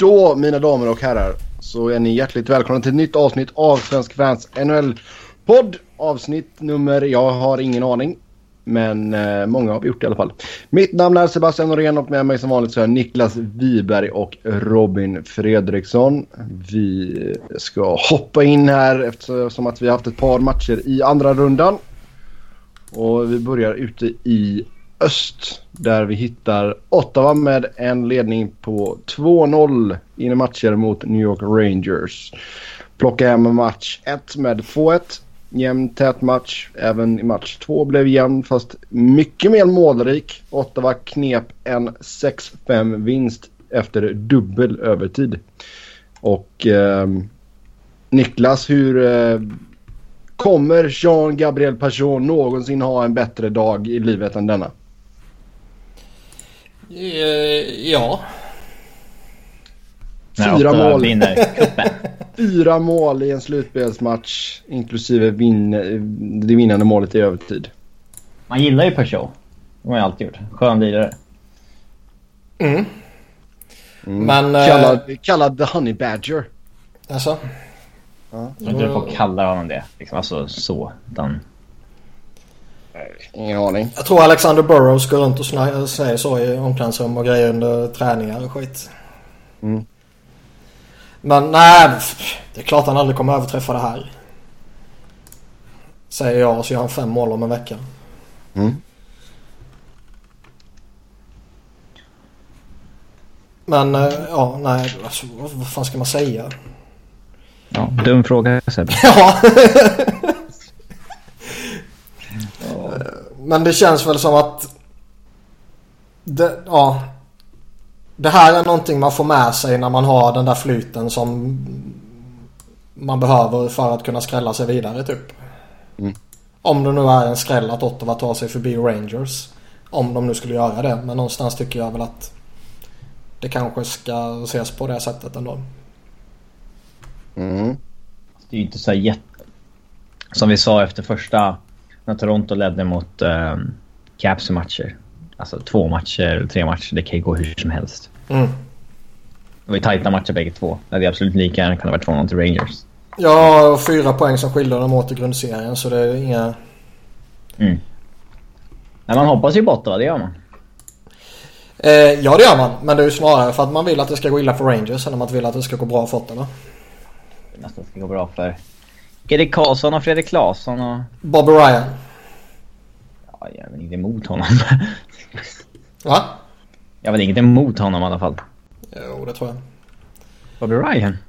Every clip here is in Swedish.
Då mina damer och herrar så är ni hjärtligt välkomna till ett nytt avsnitt av Svensk Fans NHL-podd. Avsnitt nummer, jag har ingen aning. Men eh, många har vi gjort i alla fall. Mitt namn är Sebastian Norén och med mig som vanligt så är Niklas Wiberg och Robin Fredriksson. Vi ska hoppa in här eftersom att vi har haft ett par matcher i andra rundan. Och vi börjar ute i öst där vi hittar Ottawa med en ledning på 2-0 i matcher mot New York Rangers. Plocka hem match 1 med 2-1. Jämn tät match. Även i match 2 blev jämn fast mycket mer målrik. Ottawa knep en 6-5 vinst efter dubbel övertid. Och eh, Niklas, hur eh, kommer Jean-Gabriel Pachon någonsin ha en bättre dag i livet än denna? Eh, ja. Fyra mål. vinner. Fyra mål i en slutspelsmatch inklusive vin det vinnande målet i övertid. Man gillar ju Peugeot. Det har man alltid gjort. Skön lirare. Mm. Mm. Men... eh, Kallad, kallad The Honey Badger. Alltså? Jag tror inte folk kallar honom det. Liksom, alltså så. Utan, Ingen aning. Jag tror Alexander Burrows går runt och säger så i omklädningsrum och grejer under träningar och skit. Mm. Men nej, det är klart han aldrig kommer överträffa det här. Säger jag och så gör han fem mål om en vecka. Mm. Men eh, ja, nej, alltså, vad, vad fan ska man säga? ja, dum fråga Sebbe. Ja. Men det känns väl som att det, ja. Det här är någonting man får med sig när man har den där flyten som man behöver för att kunna skrälla sig vidare typ. Mm. Om det nu är en skräll att Ottawa tar sig förbi Rangers. Om de nu skulle göra det. Men någonstans tycker jag väl att det kanske ska ses på det sättet ändå. Mm. Det är ju inte så jätte... Som vi sa efter första... När Toronto ledde mot um, Caps matcher. Alltså två matcher eller tre matcher. Det kan ju gå hur som helst. Mm. Det var ju tajta matcher bägge två. Det hade absolut lika gärna kunnat vara 2-0 till Rangers. Ja, fyra poäng som skiljer dem åt i grundserien så det är inga... Mm. Men man hoppas ju på Ottawa, det gör man. Eh, ja det gör man. Men det är ju snarare för att man vill att det ska gå illa för Rangers än att man vill att det ska gå bra för Ottawa. Det nästan ska gå bra för Erik Karlsson och Fredrik Claesson och... Bobby Ryan. Ja, jag har väl inget emot honom. Va? jag har väl inget emot honom i alla fall. Jo, det tror jag. Bobby Ryan?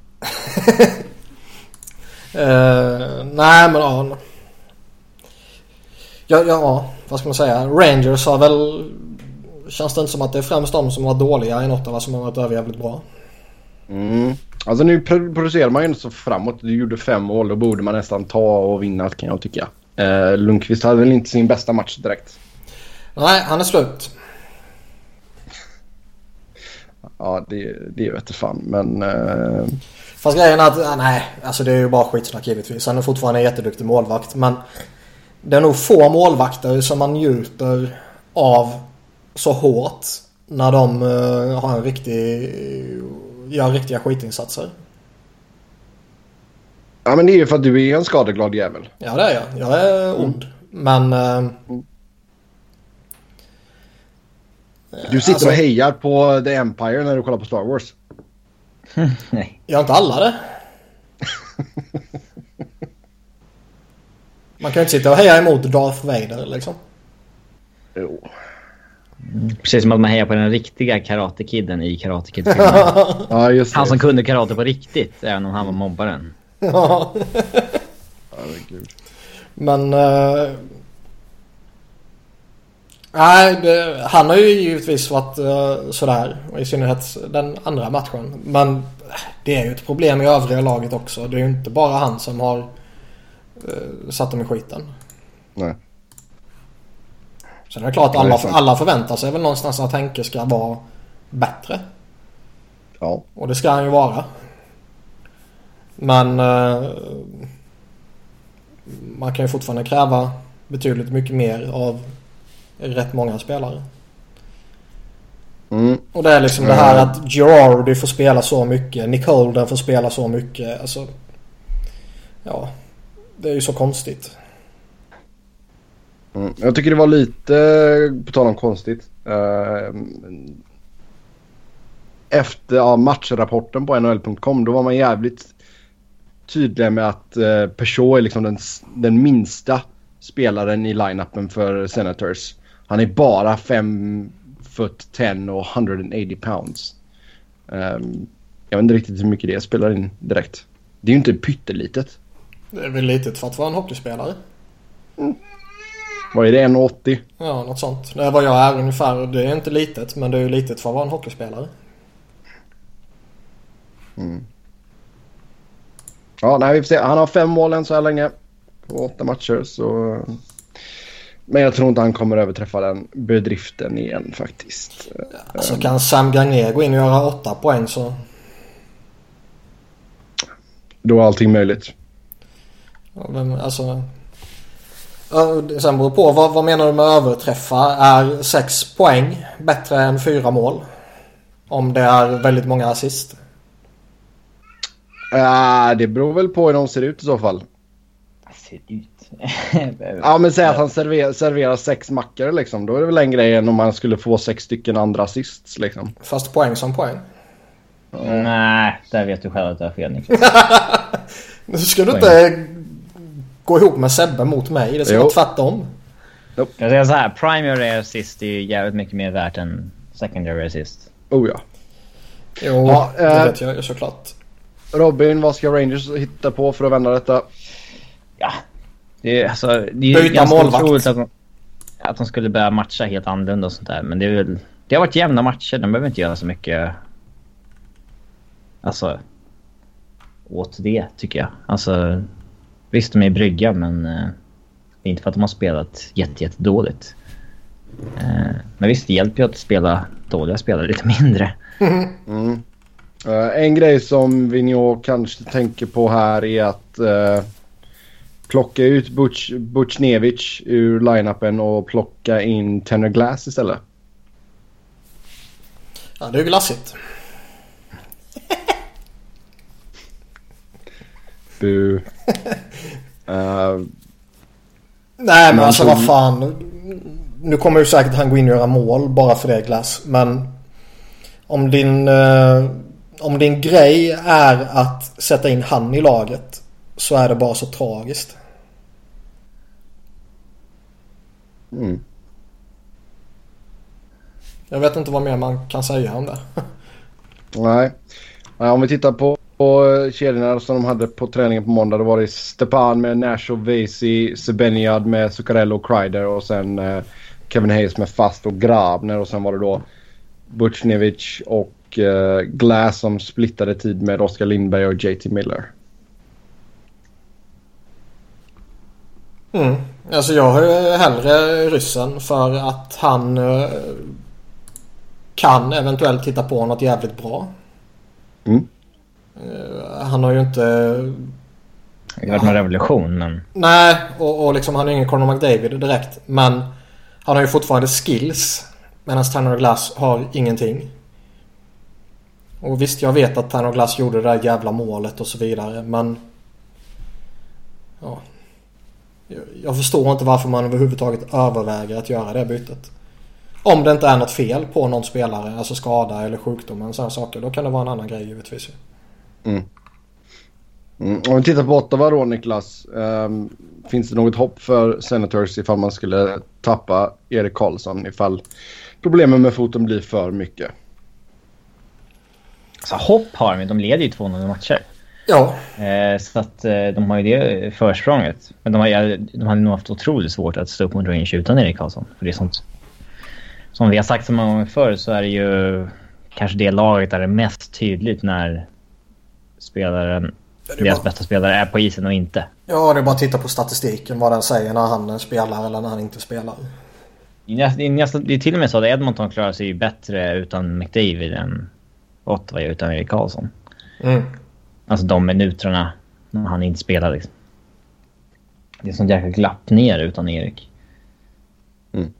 Eh, nej men ja. Ja, ja, vad ska man säga? Rangers har väl... Känns det inte som att det är främst de som var dåliga i något av vad som har varit överjävligt bra? Mm. Alltså nu pro- producerar man ju inte så framåt. Du gjorde fem mål. Då borde man nästan ta och vinna kan jag tycka. Eh, Lundqvist hade väl inte sin bästa match direkt. Nej, han är slut. Ja, det, det vet jag fan. Men... Eh, Fast grejen är att, ah, nej, alltså det är ju bara skitsnack givetvis. Han är fortfarande en jätteduktig målvakt. Men det är nog få målvakter som man njuter av så hårt när de eh, har en riktig, gör riktiga skitinsatser. ja, men det är ju för att du är en skadeglad jävel. Ja det är jag. Jag är ond. Men... Eh, Du sitter Alltså- och hejar på The Empire när du kollar på Star Wars. Nej. gör inte alla det? Man kan ju inte sitta och heja emot Darth Vader liksom. Jo. Precis som att man hejar på den riktiga Karate-kidden i Karate kid Ja, just det. Han som kunde karate på riktigt, även om han var mobbaren. Ja. Herregud. Men... eh, nej, det, han har ju givetvis varit uh, sådär. Och I synnerhet den andra matchen. Men det är ju ett problem i övriga laget också. Det är ju inte bara han som har uh, satt dem i skiten. Nej. Sen är det klart alla, alla förväntar sig väl någonstans att Henke ska vara bättre. Ja. Och det ska han ju vara. Men eh, man kan ju fortfarande kräva betydligt mycket mer av rätt många spelare. Mm. Och det är liksom det här att Girardi får spela så mycket. Nick Holden får spela så mycket. Alltså, ja, det är ju så konstigt. Mm. Jag tycker det var lite, på tal om konstigt. Uh, efter ja, matchrapporten på NHL.com då var man jävligt tydlig med att uh, Peugeot är liksom den, den minsta spelaren i line-upen för Senators. Han är bara 5 foot 10 och 180 pounds. Um, jag vet inte riktigt hur mycket det spelar in direkt. Det är ju inte pyttelitet. Det är väl litet för att vara en hockeyspelare. Mm. Vad är det? 1,80? Ja, något sånt. Det är vad jag är ungefär. Det är inte litet, men det är ju litet för att vara en hockeyspelare. Mm. Ja, nej, vi får se. Han har fem mål än så här länge. På åtta matcher, så... Men jag tror inte han kommer överträffa den bedriften igen faktiskt. Alltså kan Sam Gagné gå in och göra åtta poäng så... Då är allting möjligt. Ja, vem, alltså... Sen beror på vad, vad menar du med överträffa? Är sex poäng bättre än fyra mål? Om det är väldigt många assist? Ja, det beror väl på hur de ser ut i så fall. Ser ut? ja men säg att han serverar, serverar sex mackor liksom. Då är det väl en grej än om man skulle få sex stycken andra assists liksom. Fast poäng som poäng. Mm. Nej, där vet du själv att du har fel Niklas. nu ska du inte gå ihop med Sebbe mot mig. Det ska vara tvärtom. Nope. Jag säger så här, primary assist är ju jävligt mycket mer värt än secondary assist. Oh ja. Jo, ja, det äh, vet jag ju såklart. Robin, vad ska Rangers hitta på för att vända detta? Ja, det är, alltså, det är ju ganska målvakt. otroligt att de, att de skulle börja matcha helt annorlunda och sånt där. Men det är väl... Det har varit jämna matcher. De behöver inte göra så mycket... Alltså... Åt det, tycker jag. Alltså... Visst, de är brygga, men... Eh, det är inte för att de har spelat jätte, jätte dåligt. Eh, men visst, det hjälper ju att spela dåliga spelare lite mindre. Mm. Uh, en grej som Vigneault kanske tänker på här är att uh, plocka ut Butch, Butchnevich ur line-upen och plocka in Tanner Glass istället. Ja, det är glassigt. Bu. uh, Nej, men alltså vad fan. Nu kommer ju säkert han gå in och göra mål bara för det Glass. Men om din, uh, om din grej är att sätta in han i laget så är det bara så tragiskt. Mm. Jag vet inte vad mer man kan säga om det. Nej. Om vi tittar på, på kedjorna som de hade på träningen på måndag. Då var det Stepan med Nash och Vasi, Sebeniad med Zuccarello och Kreider och sen eh, Kevin Hayes med Fast och Grabner och sen var det då Butchnevich och eh, Glass som splittade tid med Oskar Lindberg och JT Miller. Mm. Alltså jag har ju hellre ryssen för att han uh, kan eventuellt titta på något jävligt bra. Mm. Uh, han har ju inte... Varit någon revolution men... Nej och, och liksom han är ingen Conor McDavid direkt. Men han har ju fortfarande skills. Medan Tanner Glass har ingenting. Och visst jag vet att Tanner Glass gjorde det där jävla målet och så vidare men... Ja, jag förstår inte varför man överhuvudtaget överväger att göra det bytet. Om det inte är något fel på någon spelare, alltså skada eller sjukdom eller sådana saker. Då kan det vara en annan grej givetvis. Mm. Mm. Om vi tittar på Ottawa då Niklas. Um, finns det något hopp för Senators ifall man skulle tappa Erik Karlsson ifall problemen med foten blir för mycket? Alltså hopp har de, de leder ju 2-0 matcher. Ja. Eh, så att eh, de har ju det försprånget. Men de, har, de hade nog haft otroligt svårt att stå upp mot Rangers utan Erik Karlsson. För det är sånt... Som vi har sagt så många gånger förr så är det ju kanske det laget där det är mest tydligt när spelaren, deras bara... bästa spelare är på isen och inte. Ja, det är bara att titta på statistiken vad den säger när han spelar eller när han inte spelar. Det är till och med så att Edmonton klarar sig bättre utan McDavid än Ottawa utan Erik Karlsson. Mm. Alltså de minuterna när han inte spelar liksom. Det är sånt jäkla glapp ner utan Erik. Mm.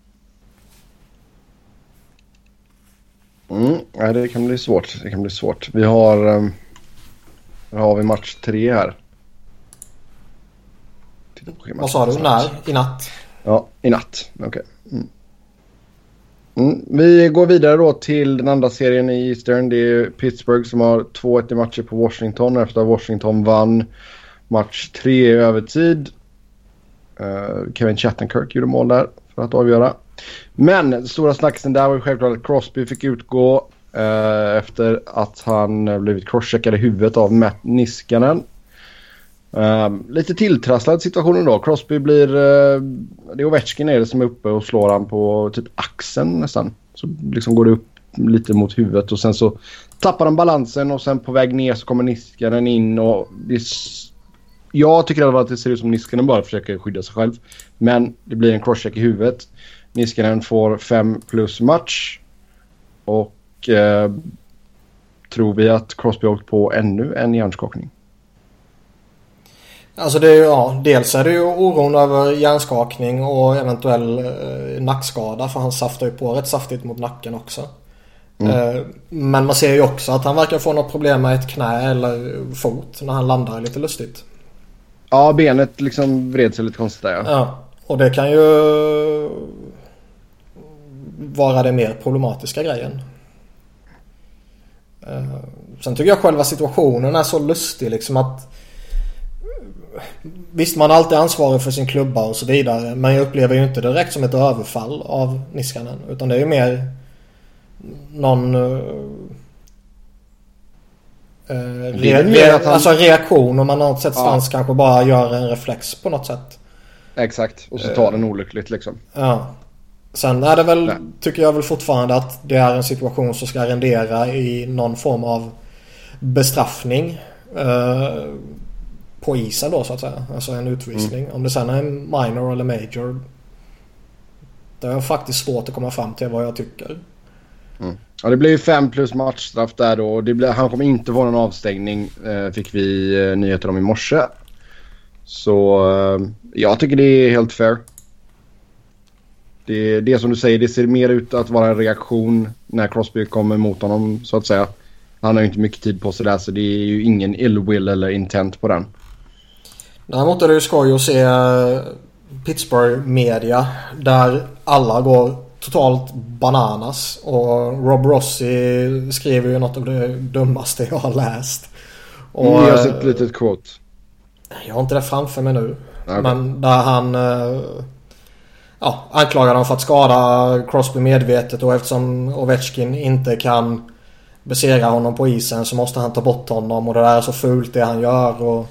Mm, nej, det kan bli svårt. Det kan bli svårt. Vi har... Um, har vi match tre här. Vad sa du? När? I natt? Ja, i natt. Okej. Okay. Mm. Mm. Vi går vidare då till den andra serien i Eastern. Det är Pittsburgh som har 2-1 i matcher på Washington efter att Washington vann match 3 i övertid. Uh, Kevin Chattenkirk gjorde mål där för att avgöra. Men den stora snackisen där var självklart att Crosby fick utgå Eh, efter att han blivit crosscheckad i huvudet av Matt Niskanen. Eh, lite tilltrasslad situationen då. Crosby blir... Eh, det är Ovechkin är det som är uppe och slår han på typ axeln nästan. Så liksom går det upp lite mot huvudet och sen så tappar han balansen och sen på väg ner så kommer Niskanen in och det Jag tycker i alla fall att det ser ut som Niskanen bara försöker skydda sig själv. Men det blir en crosscheck i huvudet. Niskanen får 5 plus match. Och uh, tror vi att Crosby åkt på ännu en hjärnskakning. Alltså det är ju, ja, dels är det ju oron över hjärnskakning och eventuell eh, nackskada för han saftar ju på rätt saftigt mot nacken också. Mm. Eh, men man ser ju också att han verkar få något problem med ett knä eller fot när han landar lite lustigt. Ja, benet liksom vred sig lite konstigt där ja. ja. Och det kan ju vara det mer problematiska grejen. Eh, sen tycker jag själva situationen är så lustig liksom att Visst man är alltid ansvarig för sin klubba och så vidare. Men jag upplever ju inte det direkt som ett överfall av Niskanen. Utan det är ju mer någon... Uh, re, re, han... Alltså reaktion om man något sätt ja. kanske bara gör en reflex på något sätt. Exakt. Och så tar den olyckligt liksom. Ja. Sen är det väl, Nej. tycker jag väl fortfarande att det är en situation som ska rendera i någon form av bestraffning. Uh, på isen då så att säga. Alltså en utvisning. Mm. Om det sen är en minor eller major. Det är faktiskt svårt att komma fram till vad jag tycker. Mm. Ja, det blir fem plus matchstraff där då. Det blir, han kommer inte få någon avstängning eh, fick vi eh, nyheter om i morse. Så eh, jag tycker det är helt fair. Det, det som du säger, det ser mer ut att vara en reaktion när Crosby kommer mot honom så att säga. Han har ju inte mycket tid på sig där så det är ju ingen ill will eller intent på den. Däremot är det ju skoj att se eh, Pittsburgh media där alla går totalt bananas. Och Rob Rossi skriver ju något av det dummaste jag har läst. Och, mm, jag har sett ett litet quote. Jag har inte det framför mig nu. Okay. Men där han eh, ja, anklagar dem för att skada Crosby medvetet och eftersom Ovechkin inte kan besegra honom på isen så måste han ta bort honom och det där är så fult det han gör. Och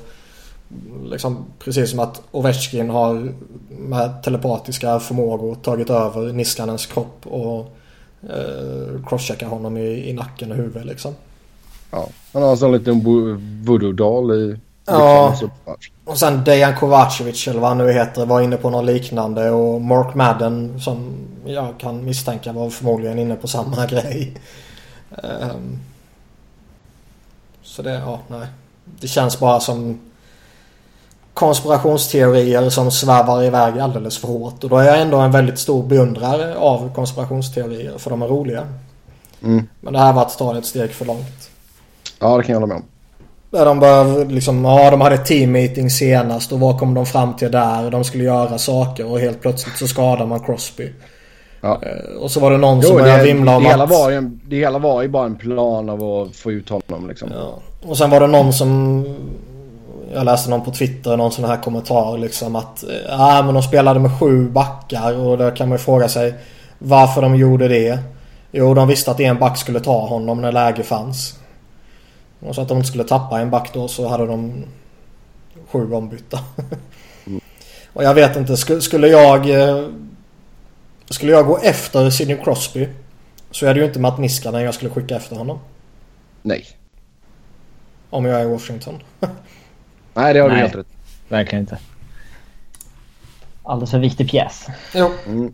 liksom, precis som att Ovechkin har med telepatiska förmågor tagit över Niskanens kropp och eh, crosscheckar honom i, i nacken och huvudet liksom. Ja, han har alltså en sån liten voodoo-doll i Ja, och sen Dejan Kovacevic eller vad han nu heter var inne på något liknande och Mark Madden som jag kan misstänka var förmodligen inne på samma grej. Um, så det, ja, nej. Det känns bara som konspirationsteorier som svävar iväg alldeles för hårt. Och då är jag ändå en väldigt stor beundrare av konspirationsteorier för de är roliga. Mm. Men det här var att ta ett steg för långt. Ja, det kan jag hålla med om. Där de bör liksom, ja de hade team meeting senast och vad kom de fram till där? De skulle göra saker och helt plötsligt så skadar man Crosby. Ja. Eh, och så var det någon jo, som började vimla om det hela, var ju, det hela var ju bara en plan av att få ut honom liksom. Ja. Och sen var det någon som jag läste någon på Twitter, någon sån här kommentar liksom att ja äh, men de spelade med sju backar och då kan man ju fråga sig varför de gjorde det. Jo, de visste att en back skulle ta honom när läge fanns. Och så att de inte skulle tappa en back då så hade de sju ombytta. Mm. och jag vet inte, skulle jag eh, skulle jag gå efter Sidney Crosby så är det ju inte Matt Niskanen jag skulle skicka efter honom. Nej. Om jag är i Washington. Nej, det har du helt rätt. Verkligen inte. Alldeles för viktig pjäs. Jo. Mm.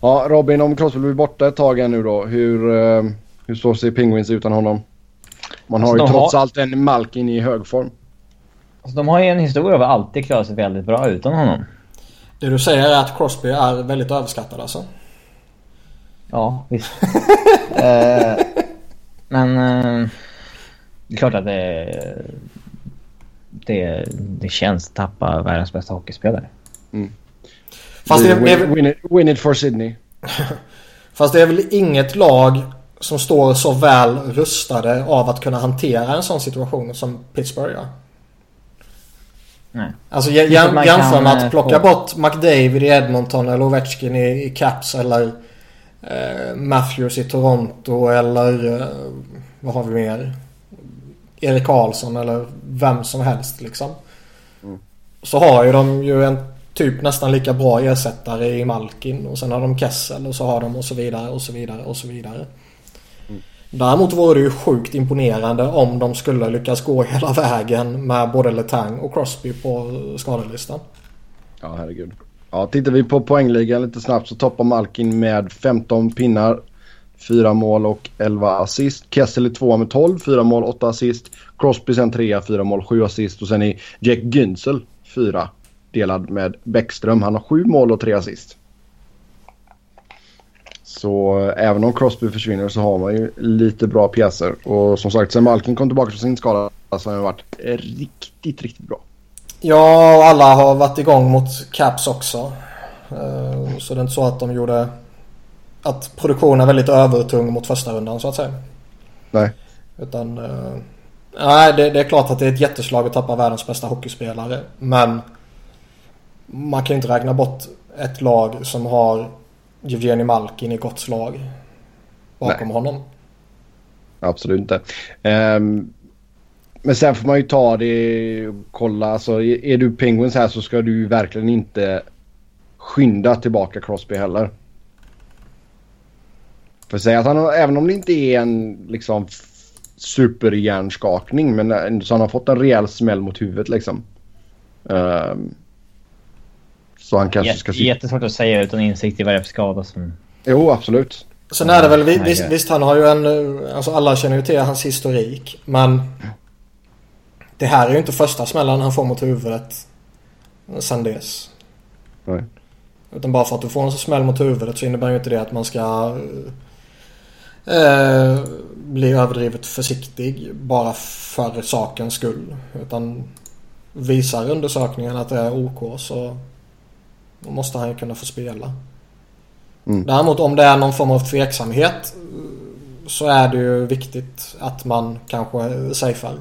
Ja, Robin, om Crosby blir borta ett tag nu då. Hur, uh, hur står sig Penguins utan honom? Man har alltså, ju trots har... allt en Malkin i hög form. Alltså, de har ju en historia av att alltid klara sig väldigt bra utan honom. Det du säger är att Crosby är väldigt överskattad alltså? Ja, visst. eh, men eh, det är klart att det, det, det känns att tappa världens bästa hockeyspelare. Fast det, win, det, väl- win, it, win it for Sydney. fast det är väl inget lag som står så väl rustade av att kunna hantera en sån situation som Pittsburgh gör. Nej. Alltså jäm, man jämför med att eh, plocka få- bort McDavid i Edmonton eller Ovechkin i, i Caps eller eh, Matthews i Toronto eller eh, vad har vi mer? Erik Karlsson eller vem som helst liksom. Så har ju de ju en typ nästan lika bra ersättare i Malkin och sen har de Kessel och så har de och så vidare och så vidare och så vidare. Däremot vore det ju sjukt imponerande om de skulle lyckas gå hela vägen med både Letang och Crosby på skadelistan. Ja, herregud. Ja, tittar vi på poängligan lite snabbt så toppar Malkin med 15 pinnar. 4 mål och 11 assist. Kessel är 2 med 12, 4 mål, 8 assist. Crosby sen 3, 4 mål, 7 assist. Och sen är Jack Günzel 4 delad med Bäckström. Han har 7 mål och 3 assist. Så även om Crosby försvinner så har man ju lite bra pjäser. Och som sagt, sen Malkin kom tillbaka från sin skada så har han varit riktigt, riktigt bra. Ja, och alla har varit igång mot Caps också. Eh, Så det är inte så att de gjorde... Att produktionen är väldigt övertung mot första rundan så att säga. Nej. Utan... eh, Nej, det, det är klart att det är ett jätteslag att tappa världens bästa hockeyspelare. Men... Man kan ju inte räkna bort ett lag som har Evgeni Malkin i gott slag. Bakom honom. Absolut inte. Ehm, men sen får man ju ta det och kolla. Alltså, är du Penguins här så ska du verkligen inte skynda tillbaka Crosby heller. För säga att han även om det inte är en liksom superhjärnskakning men så han har fått en rejäl smäll mot huvudet liksom. Ehm, så han kanske ska Jät- sitta... Jättesvårt att säga utan insikt i vad det är för skada som... Jo, absolut. Sen är det väl, vi- visst, visst han har ju en, eh, alltså alla känner ju till hans historik. Men det här är ju inte första smällen han får mot huvudet sen dess. Nej. Utan bara för att du får en smäll mot huvudet så innebär ju inte det att man ska eh, bli överdrivet försiktig bara för sakens skull. Utan visar undersökningen att det är OK så då måste han ju kunna få spela. Mm. Däremot om det är någon form av tveksamhet så är det ju viktigt att man kanske safear.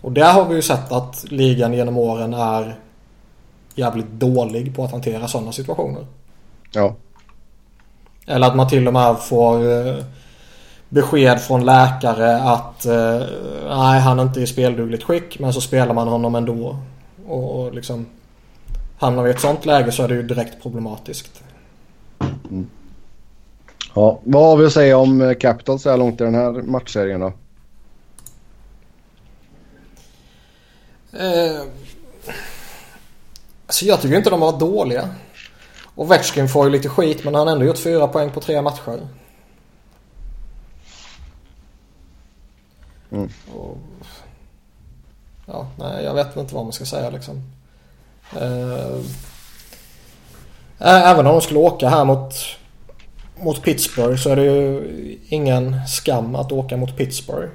Och där har vi ju sett att ligan genom åren är jävligt dålig på att hantera sådana situationer. Ja. Eller att man till och med får eh, besked från läkare att eh, nej han är inte i speldugligt skick men så spelar man honom ändå. Och, och liksom hamnar vi i ett sånt läge så är det ju direkt problematiskt. ja. Vad har vi att säga om eh, Capitals så här långt i den här matchserien då? Eh, alltså jag tycker inte de varit dåliga. Och Ovechkin får ju lite skit men han har ändå gjort fyra poäng på tre matcher. Mm. Och, ja, nej jag vet inte vad man ska säga liksom. Eh, även om de skulle åka här mot, mot Pittsburgh så är det ju ingen skam att åka mot Pittsburgh.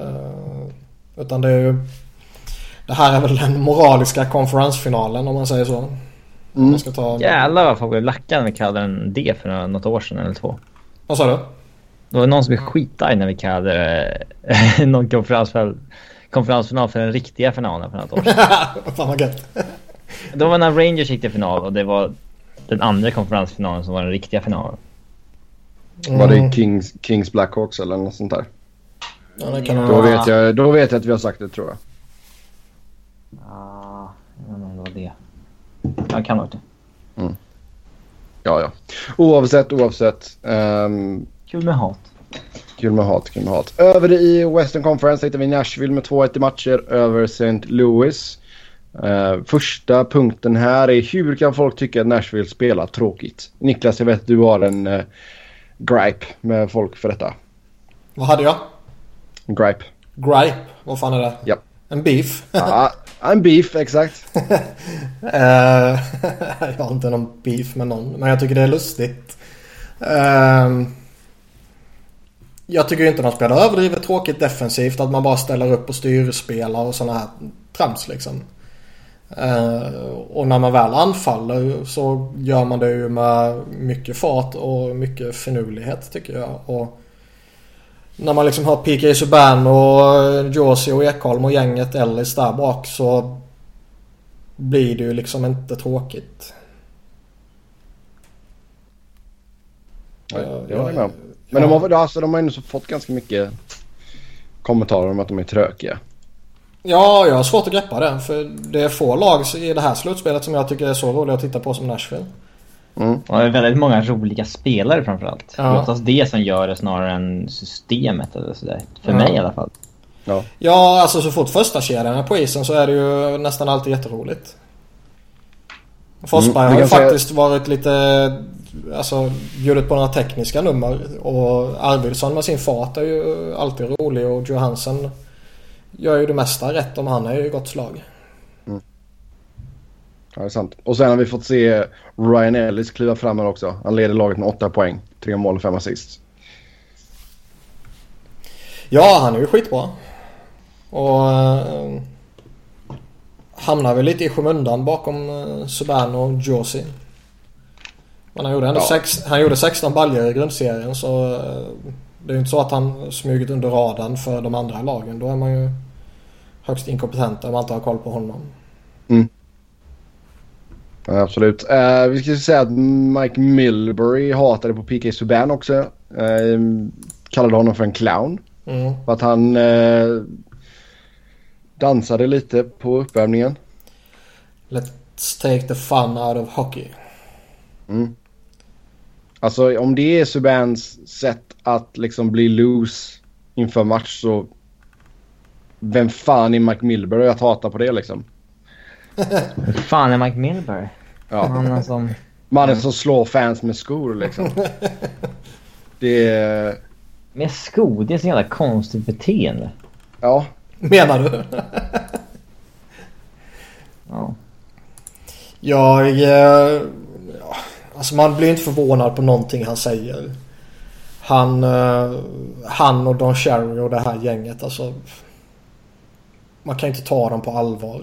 Eh, utan det är ju det här är väl den moraliska konferensfinalen om man säger så. Mm. man ska ta... Jävlar vad folk blev lackade när vi kallade den det för några- något år sedan eller två. Vad sa du? Det var någon som blev skitarg när vi kallade eh, någon konferensfinal, konferensfinal för den riktiga finalen för något år sedan. Fan vad gött. Det var när Rangers gick till final och det var den andra konferensfinalen som var den riktiga finalen. Var Mm. det Kings, Kings Blackhawks eller något sånt där? Ja, det kan Ja. Då vet, jag, då vet jag att vi har sagt det tror jag. Ah, jag vet inte om det var det. Ja, kan ha det. Ja, ja. Oavsett, oavsett. Um, Kul med hat. Kul med hat, kul med hat. Över i Western Conference hittar vi Nashville med 2-1 i matcher över St. Louis. Eh, första punkten här är hur kan folk tycka att Nashville spelar tråkigt? Niklas, jag vet att du har en uh, gripe med folk för detta. Vad hade jag? Gripe. Gripe. Vad fan är det? Ja. En beef? Ja, en beef, exakt. Eh, jag har inte någon beef med någon. Men jag tycker det är lustigt. Ehm, jag tycker inte de spelar överdrivet tråkigt defensivt. Att man bara ställer upp och styrspelar och sådana här trams liksom. Ehm, och när man väl anfaller så gör man det ju med mycket fart och mycket finurlighet tycker jag. Och när man liksom har PK Subban och Josie och Ekholm och gänget Ellis där bak så blir det ju liksom inte tråkigt. Nej, håller jag Men de har, alltså, de har ändå fått ganska mycket kommentarer om att de är trökiga. Ja, jag har svårt att greppa det. För det är få lag i det här slutspelet som jag tycker är så roliga att titta på som Nashville. Mm. Och det är väldigt många roliga spelare framförallt. Ja. Det är oftast det som gör det snarare än systemet eller sådär. För Ja. mig i alla fall. Ja. Ja, alltså så fort första kedjan är på isen så är det ju nästan alltid jätteroligt. Forsberg Mm, har ju faktiskt varit lite... Alltså bjudit på några tekniska nummer. Och Arvidsson med sin fart är ju alltid rolig och Johansen gör ju det mesta rätt om han är i gott slag. Ja, det är sant. Och sen har vi fått se Ryan Ellis kliva fram här också. Han leder laget med åtta poäng. Tre mål och fem assist. Ja, han är ju skitbra. Och... Eh, hamnar väl lite i skymundan bakom eh, Subban och Josie. Men han gjorde ändå Ja. sex, han gjorde 16 baljor i grundserien så eh, det är ju inte så att han smugit under radarn för de andra lagen. Då är man ju högst inkompetent om man inte har koll på honom. Ja, absolut. Eh, vi ska säga att Mike Milbury hatade på PK Subban också. Eh, kallade honom för en clown. Mm. För att han eh, dansade lite på uppvärmningen. Let's take the fun out of hockey. Mm. Alltså om det är Subans sätt att liksom bli loose inför match så vem fan är Mike Milbury att hata på det liksom? Hur fan är Mike Milbury? Ja. Han som... Mannen som slår fans med skor liksom. Det är... Med skor, det är så jävla konstigt beteende. Ja. Menar du? Ja. Jag... Eh, ja, alltså man blir inte förvånad på någonting han säger. Han, eh, han och Don Cherry och det här gänget alltså. Man kan inte ta dem på allvar.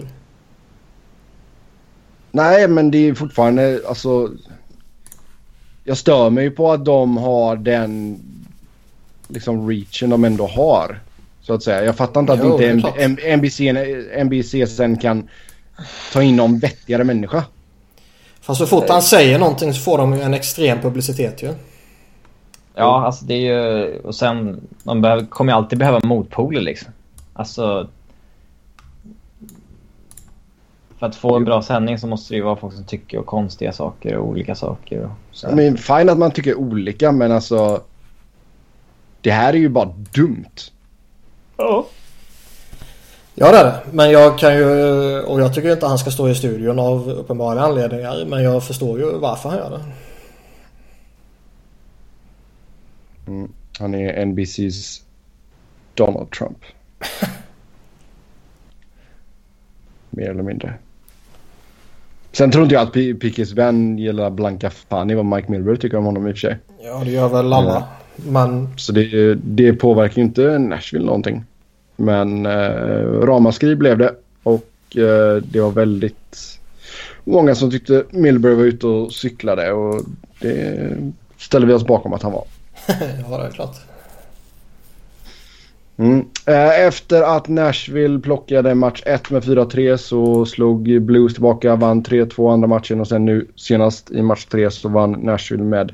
Nej men det är fortfarande alltså. Jag stör mig på att de har den liksom reachen de ändå har. Så att säga. Jag fattar inte att Jo, inte NBC, NBC sen kan ta in någon vettigare människa. Fast så fort han säger någonting så får de ju en extrem publicitet ju. Ja, alltså det är ju... Och sen, man behöver, kommer ju alltid behöva motpoler liksom. Alltså... För att få en bra sändning så måste det ju vara folk som tycker konstiga saker och olika saker. Och så. I mean, fine att man tycker olika men alltså. Det här är ju bara dumt. Ja det är det. Men jag kan ju... Och jag tycker inte han ska stå i studion av uppenbara anledningar. Men jag förstår ju varför han gör det. Mm. Han är NBC's Donald Trump. Mer eller mindre. Sen tror inte jag att Pickes vän gillar blanka fan i vad Mike Milbury tycker om honom i och för sig. Ja det gör väl alla. Men Så det, det påverkar ju inte Nashville någonting. Men eh, ramaskri blev det och eh, det var väldigt många som tyckte Milbury var ute och cyklade och det ställer vi oss bakom att han var. ja det är klart. Mm. Eh, Efter att Nashville plockade match 1 med 4-3 så slog Blues tillbaka, vann 3-2 andra matchen och sen nu senast i match 3 så vann Nashville med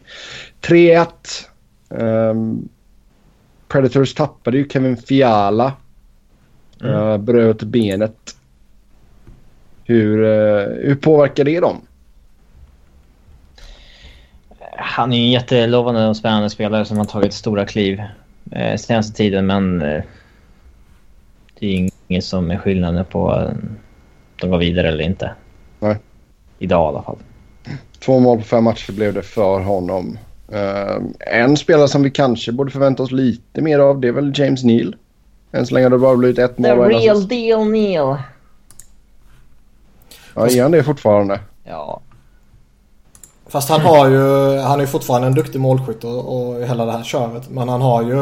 3-1. Ehm, Predators tappade ju Kevin Fiala. Eh, bröt benet. Hur, eh, hur påverkar det dem? Han är en jättelovande och spännande spelare som har tagit stora kliv eh, senaste tiden men eh, det är inget som är skillnaden på eh, de går vidare eller inte. Nej. Idag i alla fall. Två mål på fem matcher blev det för honom. Eh, en spelare som vi kanske borde förvänta oss lite mer av det är väl James Neal. Än så länge har det bara blivit ett mål en assist. deal Neil. Ja, är han det fortfarande? Ja. Fast han har ju, han är ju fortfarande en duktig målskytt och, och hela det här köret. Men han har ju...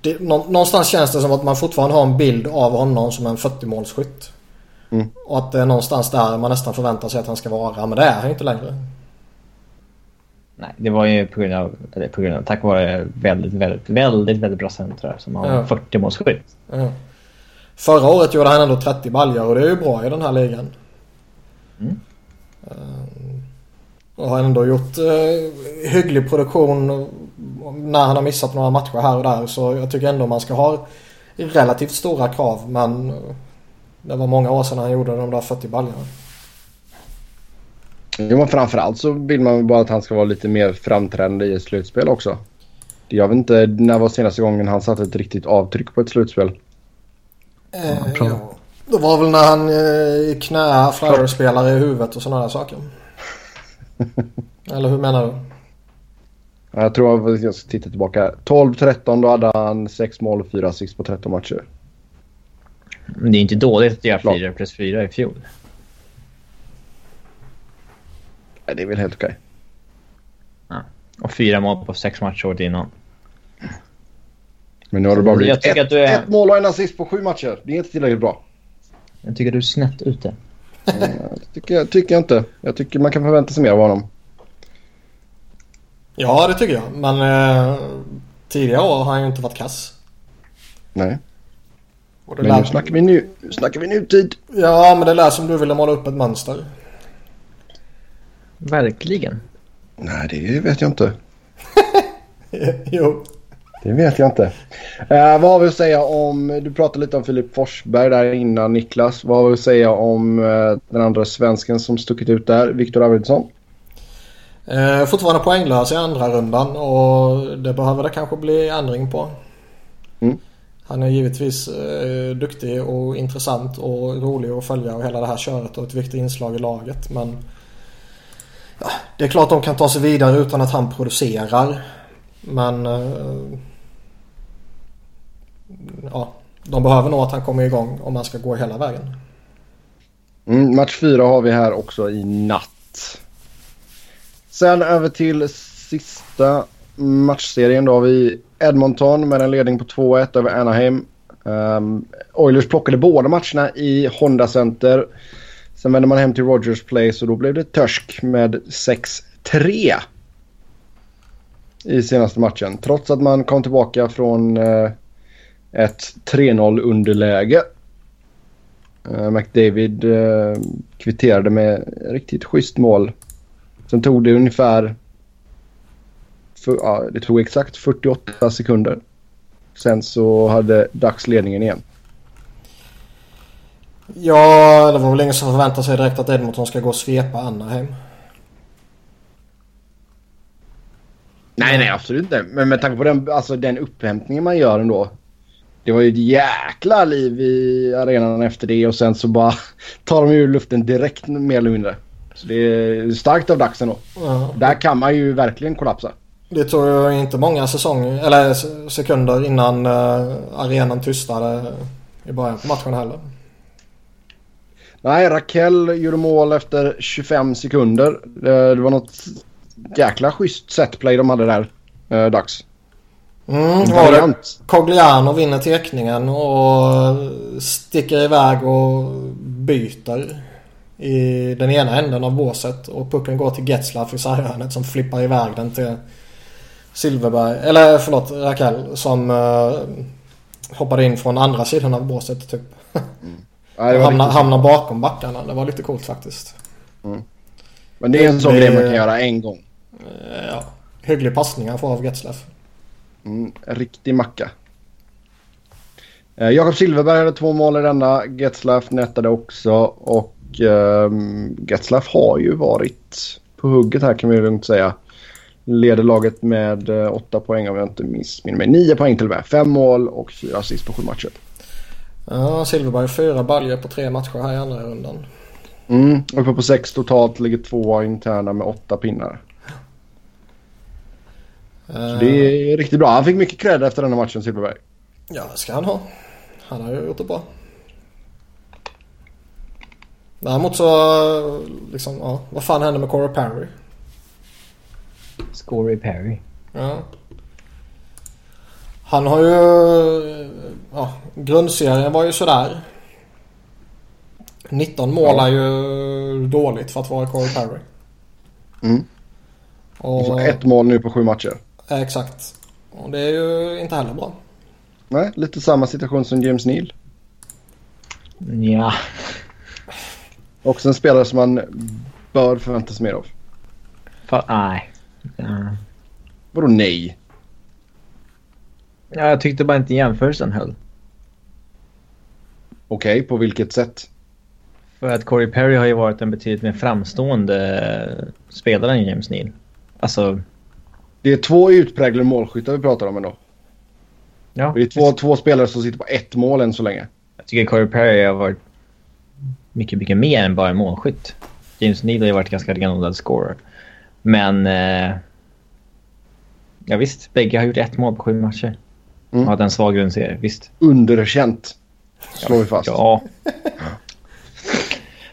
Det, någonstans känns det som att man fortfarande har en bild av honom som en 40-målsskytt. Mm. Och att det är någonstans där man nästan förväntar sig att han ska vara. Men det är han inte längre. Nej, det var ju på grund av, eller på grund av tack vare väldigt, väldigt, väldigt, väldigt bra centrar som har ja. 40 målsskytt. Ja. Förra året gjorde han ändå 30 baljor och det är ju bra i den här ligan. Mm. Uh, och har ändå gjort uh, hygglig produktion när han har missat några matcher här och där. Så jag tycker ändå man ska ha relativt stora krav. Men det var många år sedan han gjorde de där 40 baljorna. Jo, men framförallt så vill man bara att han ska vara lite mer framträdande i ett slutspel också. Jag vet inte, när var senaste gången han satte ett riktigt avtryck på ett slutspel? Eh, ja. Det var väl när han eh, knä Flyers-spelare i huvudet och sådana där saker. Eller hur menar du? Jag tror att jag ska titta tillbaka. 12-13 då hade han 6 mål och 4 assist på 13 matcher. Men det är inte dåligt att göra 4 plus 4 i fjol. Det är väl helt okej. Ja. Och fyra mål på sex matcher året innan. Men nu har det bara blivit ett, är... ett mål och en assist på sju matcher. Det är inte tillräckligt bra. Jag tycker du är snett ute. det tycker, tycker jag inte. Jag tycker man kan förvänta sig mer av honom. Ja, det tycker jag. Men eh, tidigare år har han ju inte varit kass. Nej. men lär... nu snackar vi, nu, snackar vi nutid. Ja, men det lär som du ville måla upp ett mönster. Verkligen. Nej, det vet jag inte. jo. Det vet jag inte. Uh, vad har vi att säga om, du pratade lite om Filip Forsberg där innan Niklas. Vad har vi att säga om uh, den andra svensken som stuckit ut där, Viktor Arvidsson? Uh, fortfarande poänglös i andra rundan och det behöver det kanske bli ändring på. Mm. Han är givetvis uh, duktig och intressant och rolig att följa och hela det här köret och ett viktigt inslag i laget. Men ja, det är klart de kan ta sig vidare utan att han producerar. Men eh, ja, de behöver nog att han kommer igång om han ska gå hela vägen. Mm, match fyra har vi här också i natt. Sen över till sista matchserien. Då har vi Edmonton med en ledning på 2-1 över Anaheim. Um, Oilers plockade båda matcherna i Honda Center. Sen vände man hem till Rogers Place och då blev det törsk med 6-3 i senaste matchen. Trots att man kom tillbaka från eh, ett 3-0 underläge. Eh, McDavid eh, kvitterade med riktigt schysst mål. Sen tog det ungefär... För, ja, det tog exakt 48 sekunder. Sen så hade Dags ledningen igen. Ja, det var väl ingen som förväntade sig direkt att Edmonton ska gå och svepa Anaheim. Nej, nej, absolut inte. Men med tanke på den, alltså, den upphämtningen man gör ändå. Det var ju ett jäkla liv i arenan efter det och sen så bara tar de ur luften direkt mer eller mindre. Så det är starkt av Daxen då. Ja. Där kan man ju verkligen kollapsa. Det tog ju inte många säsonger, eller sekunder innan uh, arenan tystnade i början på matchen heller. Nej, Raquel gjorde mål efter 25 sekunder. Det, det var något jäkla schysst setplay de hade där. Eh, dags. Mm, Variant. Cogliano vinner teckningen och sticker iväg och byter i den ena änden av båset. Och pucken går till Getzlaff i sarghörnet som flippar iväg den till Silverberg. Eller förlåt, Raquel som uh, hoppade in från andra sidan av båset typ. Mm. Ja, hamnar, hamnar bakom backarna. Det var lite coolt faktiskt. Mm. Men det är en sån grej man kan göra en gång. Eh, ja. Hygglig passning han får av Getzlaff. Mm, riktig macka. Eh, Jakob Silverberg hade två mål i denna. Getzlaff nättade också. Och eh, Getzlaff har ju varit på hugget här kan vi lugnt säga. Leder laget med eh, åtta poäng om jag inte missminner mig. Nio poäng till och med. Fem mål och fyra assist på sju matcher. Ja, Silverberg fyra baljor på tre matcher här i andra rundan. Mm, uppe på sex totalt. Ligger tvåa interna med åtta pinnar. Så det är riktigt bra. Han fick mycket cred efter den här matchen, Silverberg. Ja, det ska han ha. Han har ju gjort det bra. Däremot så, liksom, ja, vad fan hände med Corey Perry? Scory Perry. Ja. Han har ju... Ja, grundserien var ju sådär. 19 mål är ju dåligt för att vara Corey Perry. Mm. Och så ett mål nu på sju matcher. Exakt. Och det är ju inte heller bra. Nej, lite samma situation som James Neal. Ja. Också en spelare som man bör förväntas mer av. Fa- nej. Ja. Vadå nej? Ja, jag tyckte bara inte jämförelsen höll. Okej, på vilket sätt? För att Corey Perry har ju varit en betydligt mer framstående spelare än James Neal. Alltså, Det är två utpräglade målskyttar vi pratar om ändå. ja. Det är två, två spelare som sitter på ett mål än så länge. Jag tycker Corey Perry har varit mycket, mycket mer än bara en målskytt. James Neal har ju varit ganska renodlad scorer. Men... Eh, ja visst, bägge har gjort ett mål på sju matcher. Mm. Och hade en svag grundserie, visst. Underkänt. Slår vi fast. Ja.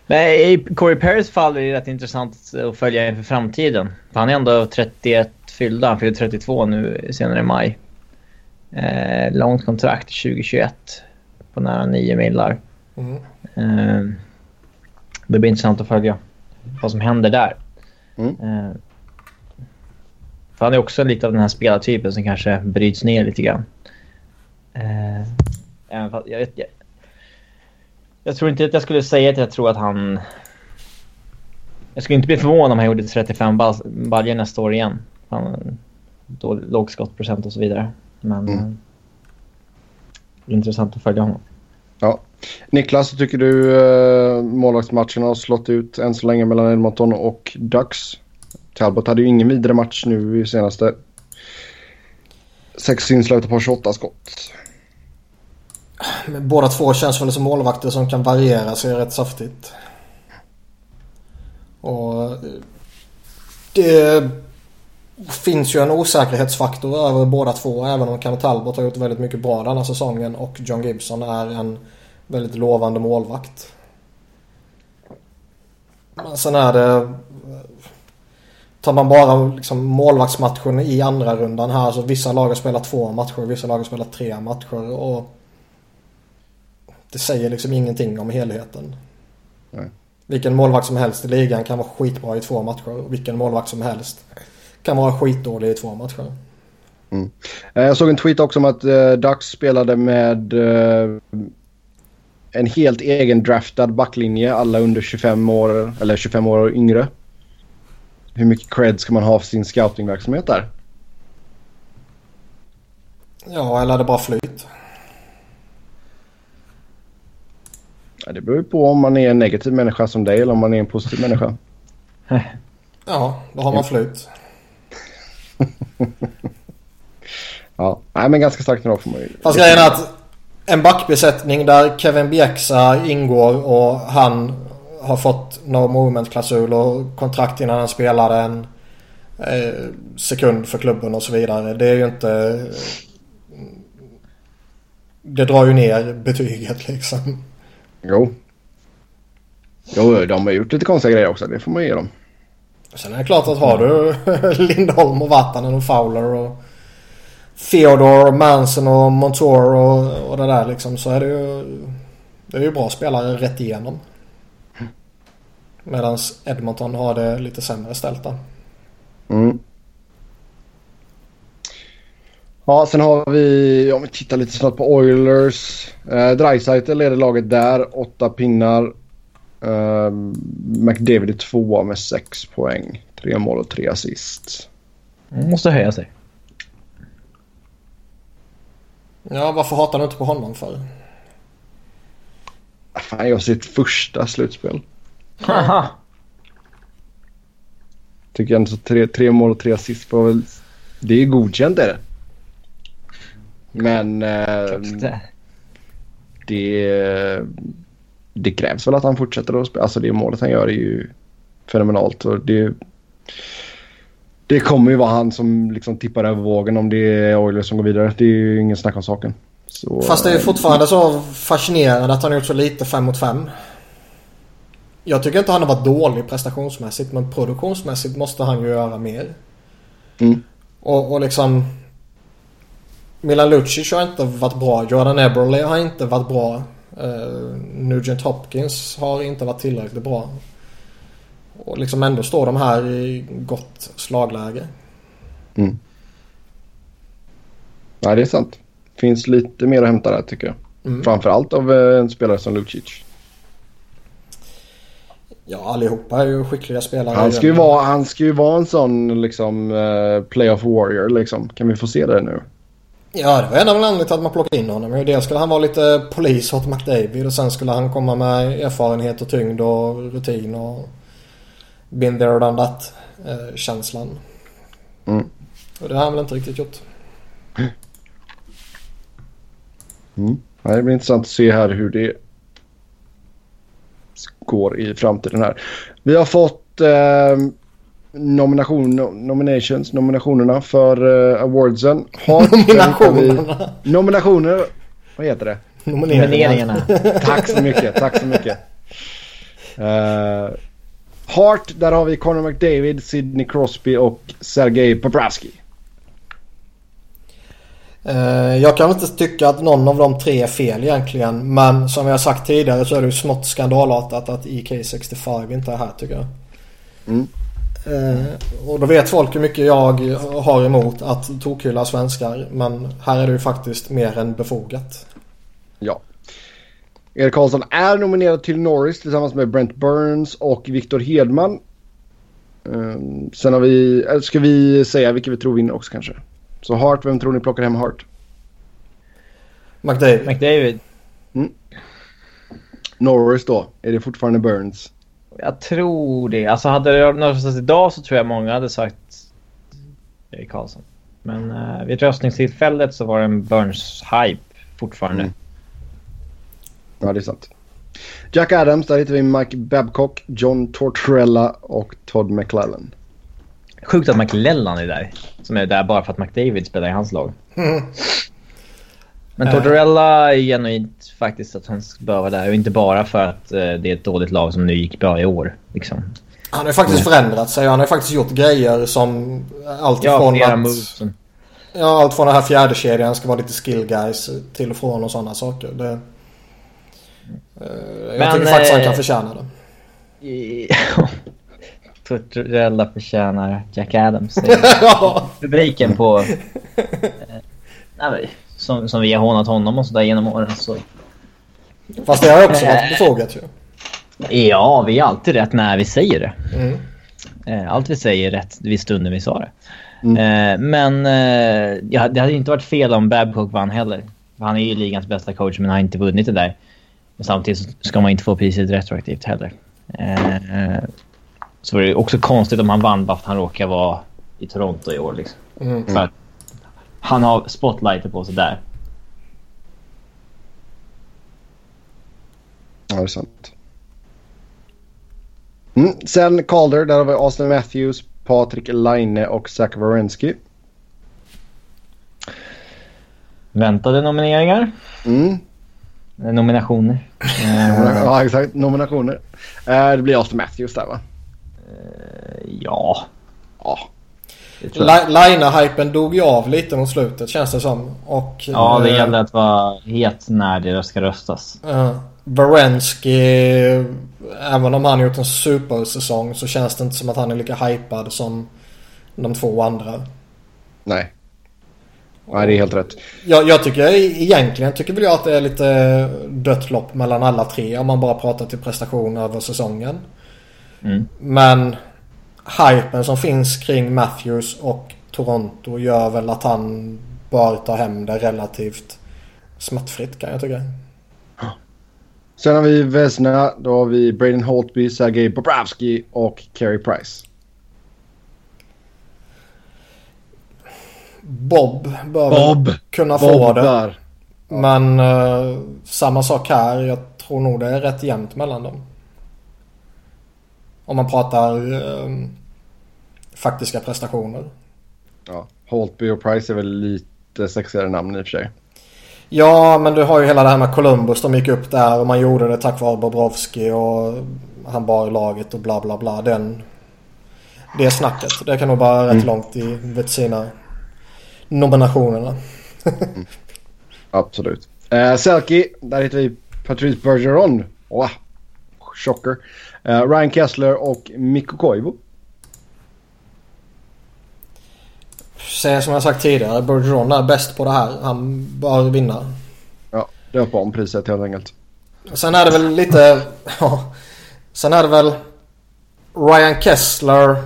Men i Corey Perrys fall är det rätt intressant att följa inför framtiden. För han är ändå 31 fyllda. Han fyller 32 nu senare i maj. Eh, långt kontrakt 2021 på nära 9 millar. Mm. Eh, det blir intressant att följa vad som händer där. Mm. Eh, för han är också lite av den här spelartypen som kanske bryts ner lite grann. Eh, även fast jag, vet, jag, jag tror inte att jag skulle säga att jag tror att han... Jag skulle inte bli förvånad om han gjorde 35 bal- baljor nästa år igen. Han, då, låg skottprocent och så vidare. Men... Mm. Eh, det är intressant att följa honom. Ja. Niklas, hur tycker du uh, målvaktsmatcherna har slått ut än så länge mellan Edmonton och Ducks? Talbot hade ju ingen vidare match nu i senaste. Sex inslag på 28 skott. Båda två känns väl som målvakter som kan variera sig rätt saftigt. Och eh, det finns ju en osäkerhetsfaktor över båda två. Även om Cam Talbot har gjort väldigt mycket bra den här säsongen och John Gibson är en väldigt lovande målvakt. Men sen är det... Eh, tar man bara liksom målvaktsmatchen i andra rundan här så vissa lag har spelat två matcher, vissa lag har spelat tre matcher och det säger liksom ingenting om helheten. Nej. Vilken målvakt som helst i ligan kan vara skitbra i två matcher. Och vilken målvakt som helst kan vara skitdålig i två matcher. Eh, Jag såg en tweet också om att uh, Ducks spelade med eh, en helt egen draftad backlinje. Alla under 25 år eller 25 år och yngre. Hur mycket cred ska man ha för sin scoutingverksamhet där? Ja, eller är det bara flyt? Ja, det beror ju på om man är en negativ människa som dig eller om man är en positiv människa. Ja, då har man flyt. Ja, nej men ganska starkt drag får man ju. Fast grejen är att en backbesättning där Kevin Bjäxa ingår och han har fått no movement-klausul och kontrakt innan han spelade en eh, sekund för klubben och så vidare. Det är ju inte... Det drar ju ner betyget liksom. Jo. Jo, de har gjort lite konstiga grejer också. Det får man ge dem. Sen är det klart att har du Lindholm och Vatanen och Fowler och Theodore och Manson och Montour och, och det där liksom så är det ju... Det är ju bra spelare rätt igenom. Medan Edmonton har det lite sämre ställt där. Mm. Ja, sen har vi, om vi tittar lite snabbt på Oilers. Eh, Dreisaitl leder laget där, åtta pinnar. Eh, McDavid är tvåa med sex poäng. Tre mål och tre assist. Han måste höja sig. Ja, varför hatar du inte på honom för? Fan, jag sitt första slutspel. Haha. Tycker ändå så tre, tre mål och tre assist var väl... Det är godkänt är det. Men eh, det, det krävs väl att han fortsätter att spela. Alltså det målet han gör är ju fenomenalt. Och det, det kommer ju vara han som liksom tippar över vågen om det är Oilers som går vidare. Det är ju ingen snack om saken. Så, Fast det är ju fortfarande så fascinerande att han har gjort så lite 5 mot 5. Jag tycker inte han har varit dålig prestationsmässigt men produktionsmässigt måste han ju göra mer. Mm. Och, och liksom... Milan Lucic har inte varit bra. Jordan Eberle har inte varit bra. Uh, Nugent Hopkins har inte varit tillräckligt bra. Och liksom ändå står de här i gott slagläge. Mm. Ja, det är sant. Finns lite mer att hämta där tycker jag. Mm. Framförallt av eh, en spelare som Lucic. Ja, allihopa är ju skickliga spelare. Han ska ju vara, han ska ju vara en sån liksom uh, playoff warrior liksom. Kan vi få se det nu? Ja, det var en av anledningarna till att man plockade in honom. Dels skulle han vara lite polis åt McDavid och sen skulle han komma med erfarenhet och tyngd och rutin och been there done that eh, känslan. Mm. Och det har han väl inte riktigt gjort. Mm. Det blir intressant att se här hur det går i framtiden här. Vi har fått eh, nomination, nominations, nominationerna för eh, awardsen. Har, Nominationerna. Vi, nominationer. Vad heter det? Nomineringarna. Tack så mycket, tack så mycket. Uh, Hart, där har vi Conor McDavid, Sidney Crosby och Sergej Bobrovsky. Eh, Jag kan inte tycka att någon av de tre är fel egentligen. Men som jag sagt tidigare så är det ju smått skandalartat att EK65 inte är här tycker jag. Mm. Eh, Och då vet folk hur mycket jag har emot att tokhylla svenskar. Men här är det ju faktiskt mer än befogat. Ja. Erik Karlsson är nominerad till Norris tillsammans med Brent Burns och Victor Hedman. Um, sen har vi, eller ska vi säga vilka vi tror vinner också kanske? Så Hart, vem tror ni plockar hem Hart? McDavid. McDavid. Norris då? Är det fortfarande Burns? Jag tror det. Alltså hade det röstats idag så tror jag många hade sagt Erik Karlsson. Men uh, vid röstningstillfället så var det en Burns-hype fortfarande. Mm. Ja, det är sant. Jack Adams, där hittar vi Mike Babcock, John Tortorella och Todd McClellan. Sjukt att McLellan är där. Som är där bara för att McDavid spelar i hans lag. Mm. Men Eh. Tortorella är genuint faktiskt att han bör vara där. Och inte bara för att eh, det är ett dåligt lag som nu gick bra i år. Liksom. Han har faktiskt förändrat sig. Han har faktiskt gjort grejer som allt Ja, ifrån flera att... moves. Ja, allt från den här fjärde kedjan ska vara lite skill guys till och från och sådana saker. Det, eh, jag Men, tycker faktiskt han kan förtjäna det. Tortorella förtjänar Jack Adams. Ja. rubriken på... Nej, som, som vi har hånat honom och sådär genom åren. Så. Fast det har också varit befogat ju. Ja, vi är alltid rätt när vi säger det. Mm. Eh, Allt vi säger är rätt vid stunden vi sa det. Mm. Eh, Men eh, ja, det hade inte varit fel om Babcock vann heller. Han är ju ligans bästa coach men har inte vunnit det där. Men samtidigt ska man inte få priset retroaktivt heller. Så var det också konstigt om han vann bara för att han råkar vara i Toronto i år. Liksom. Mm. För att han har spotlighter på sig där. Ja, det är sant. Mm. Sen Calder, där har vi Austin Matthews, Patrik Laine och Zach Wierenski. Väntade nomineringar. Mm. Eh, Nominationer. Eh, Ja, exakt. Nominationer. Eh, det blir Austin Matthews där va? ja, Ja. det tror jag. Li- Lina-hypen dog ju av lite mot slutet känns det som. Och, Ja, det eh, gäller att vara het när det ska röstas. Uh, Varensky, även om han gjort en supersäsong så känns det inte som att han är lika hypad som de två andra. Nej. Nej, det är helt rätt. Jag, jag tycker egentligen tycker väl jag att det är lite dött lopp mellan alla tre om man bara pratar till prestation över säsongen. Mm. Men hypen som finns kring Matthews och Toronto gör väl att han bör ta hem det relativt smärtfritt kan jag tycka. Sen har vi Vesna. Då har vi Braden Holtby, Sergej Bobrovsky och Carey Price. Bob bör väl kunna få Bob det. där. Men eh, samma sak här. Jag tror nog det är rätt jämnt mellan dem. Om man pratar eh, faktiska prestationer. Ja. Holtby och Price är väl lite sexigare namn i och för sig. Ja, men du har ju hela det här med Columbus. De gick upp där och man gjorde det tack vare Bobrovski och han bar laget och bla bla bla. Den, det snacket. Det kan nog bara rätt Mm. långt i sina nominationerna. Absolut. Uh, Selkie, där hittar vi Patrice Bergeron. Wow. Chocker. Eh, Ryan Kessler och Mikko Koivu. Säger som jag sagt tidigare, Bergeron är bäst på det här. Han bör vinna. Ja, döpa om priset helt enkelt. Sen är det väl lite... Ja. Sen är det väl Ryan Kessler.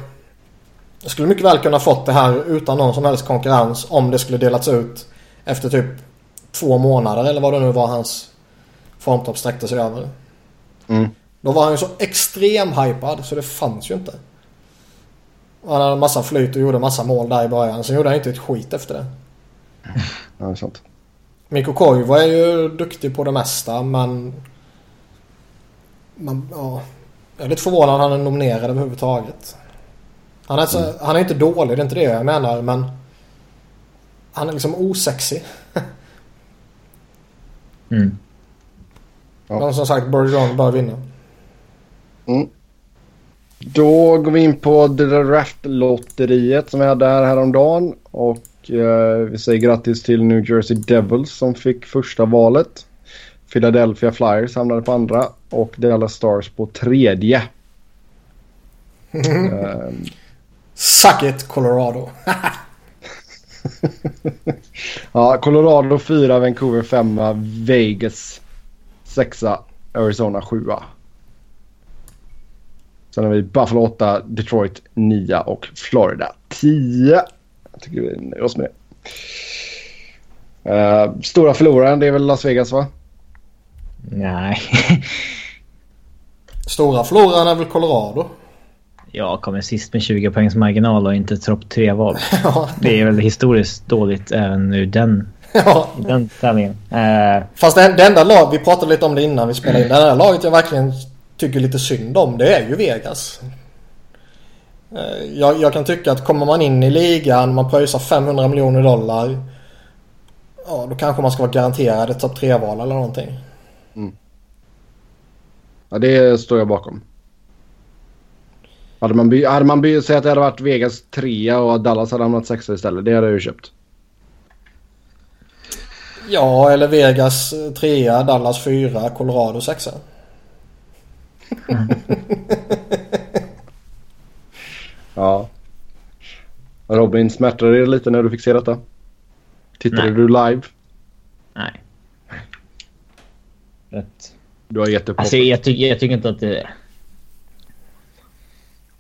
Skulle mycket väl kunna fått det här utan någon som helst konkurrens om det skulle delats ut efter typ två månader eller vad det nu var hans formtopp sträckte sig över. Mm. Då var han ju så extrem hypad så det fanns ju inte. Han hade massa flyt och gjorde massa mål där i början. Sen gjorde han inte ett skit efter det. Ja, det är sant. Mikko Koivu är ju duktig på det mesta men... Man, ja, jag är lite förvånad att han är nominerad överhuvudtaget. Han är, så, han är inte dålig, det är inte det jag menar men... Han är liksom osexig. Mm. Ja. Men som sagt, Bergeron bör vinna. Mm. Då går vi in på draftlotteriet som vi hade här häromdagen. Och eh, vi säger grattis till New Jersey Devils som fick första valet. Philadelphia Flyers hamnade på andra och Dallas Stars på tredje. Eh, Suck it Colorado. ja, Colorado 4, Vancouver 5, Vegas 6, Arizona 7. Sen har vi Buffalo 8, Detroit 9 och Florida 10. Jag tycker vi nöjer oss med det. Eh, stora förloraren det är väl Las Vegas va? Nej. Stora förloraren är väl Colorado. Jag kommer sist med 20 poängs marginal och inte topp tre val. Ja. Det är väl historiskt dåligt även ur den, ja. den tävlingen. Eh, Fast det, det enda lag, vi pratade lite om det innan vi spelade in. Det enda laget jag verkligen tycker lite synd om det är ju Vegas. Eh, Jag, jag kan tycka att kommer man in i ligan, man pröjsar 500 miljoner dollar. Ja, då kanske man ska vara garanterad ett topp 3-val eller någonting. Ja, det står jag bakom. Hade man, by- hade man by- säg att det hade varit Vegas 3 och Dallas hade hamnat 6 istället. Det hade jag ju köpt. Ja, eller Vegas 3, Dallas 4, Colorado 6. Ja. Robin, smärtade det lite när du fick se detta? Tittade Nej. du live? nej. Rätt. Du har gett upp Alltså, jag, tycker, jag tycker inte att det...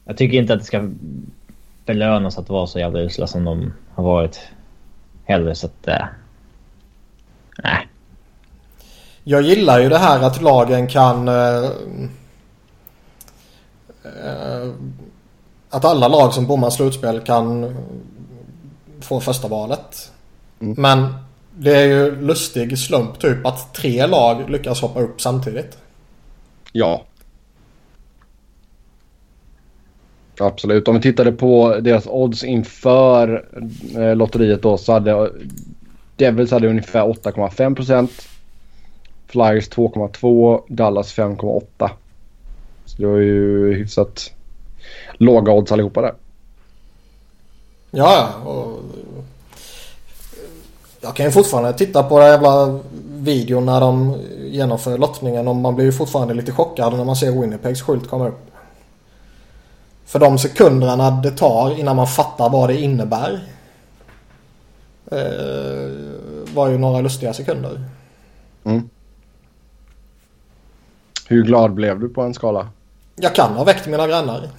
Jag tycker inte att det ska belönas att vara så jävla usla som de har varit. Heller så att... Eh, nej. Jag gillar ju det här att lagen kan... Eh, att alla lag som bommar slutspel kan få första valet. Mm. Men det är ju lustig slump typ att tre lag lyckas hoppa upp samtidigt. Ja. Absolut. Om vi tittade på deras odds inför eh, lotteriet då så hade Devils hade ungefär 8,5 procent. Flyers 2,2. Dallas 5,8. Så det var ju hyfsat låga odds allihopa där. Ja, och Jag kan ju fortfarande titta på den jävla videon när de genomför lottningen och man blir ju fortfarande lite chockad när man ser Winnipegs skylt komma upp. För de sekunderna det tar innan man fattar vad det innebär. Eh, var ju några lustiga sekunder. Mm. Hur glad blev du på en skala? Jag kan ha väckt mina grannar.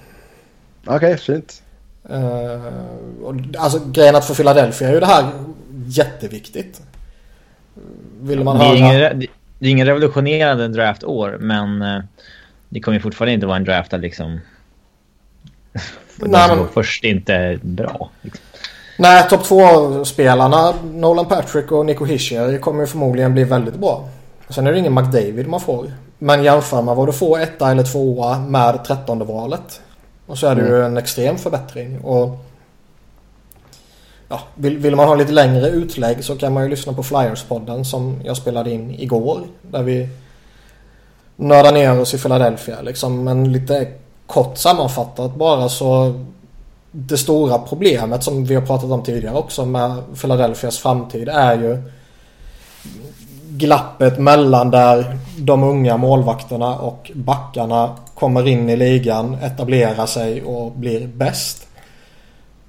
Okej, fint. Eh, och, alltså grejen att för Philadelphia är ju det här jätteviktigt. Vill man Det är, höra... ingen, det är ingen revolutionerande draftår men eh, det kommer ju fortfarande inte vara en draft där liksom... för Nej, men- först inte är bra. Liksom. Nej, topp två-spelarna Nolan Patrick och Nico Hischier kommer ju förmodligen bli väldigt bra. Sen är det ingen McDavid man får. Men jämför man vad du får etta eller tvåa med trettonde valet. Och så är det ju en extrem förbättring. Och ja, vill, vill man ha lite längre utlägg så kan man ju lyssna på Flyers-podden som jag spelade in igår. Där vi nörda ner oss i Philadelphia liksom. Men lite kort sammanfattat bara så det stora problemet som vi har pratat om tidigare också med Philadelphias framtid är ju glappet mellan där de unga målvakterna och backarna kommer in i ligan, etablerar sig och blir bäst.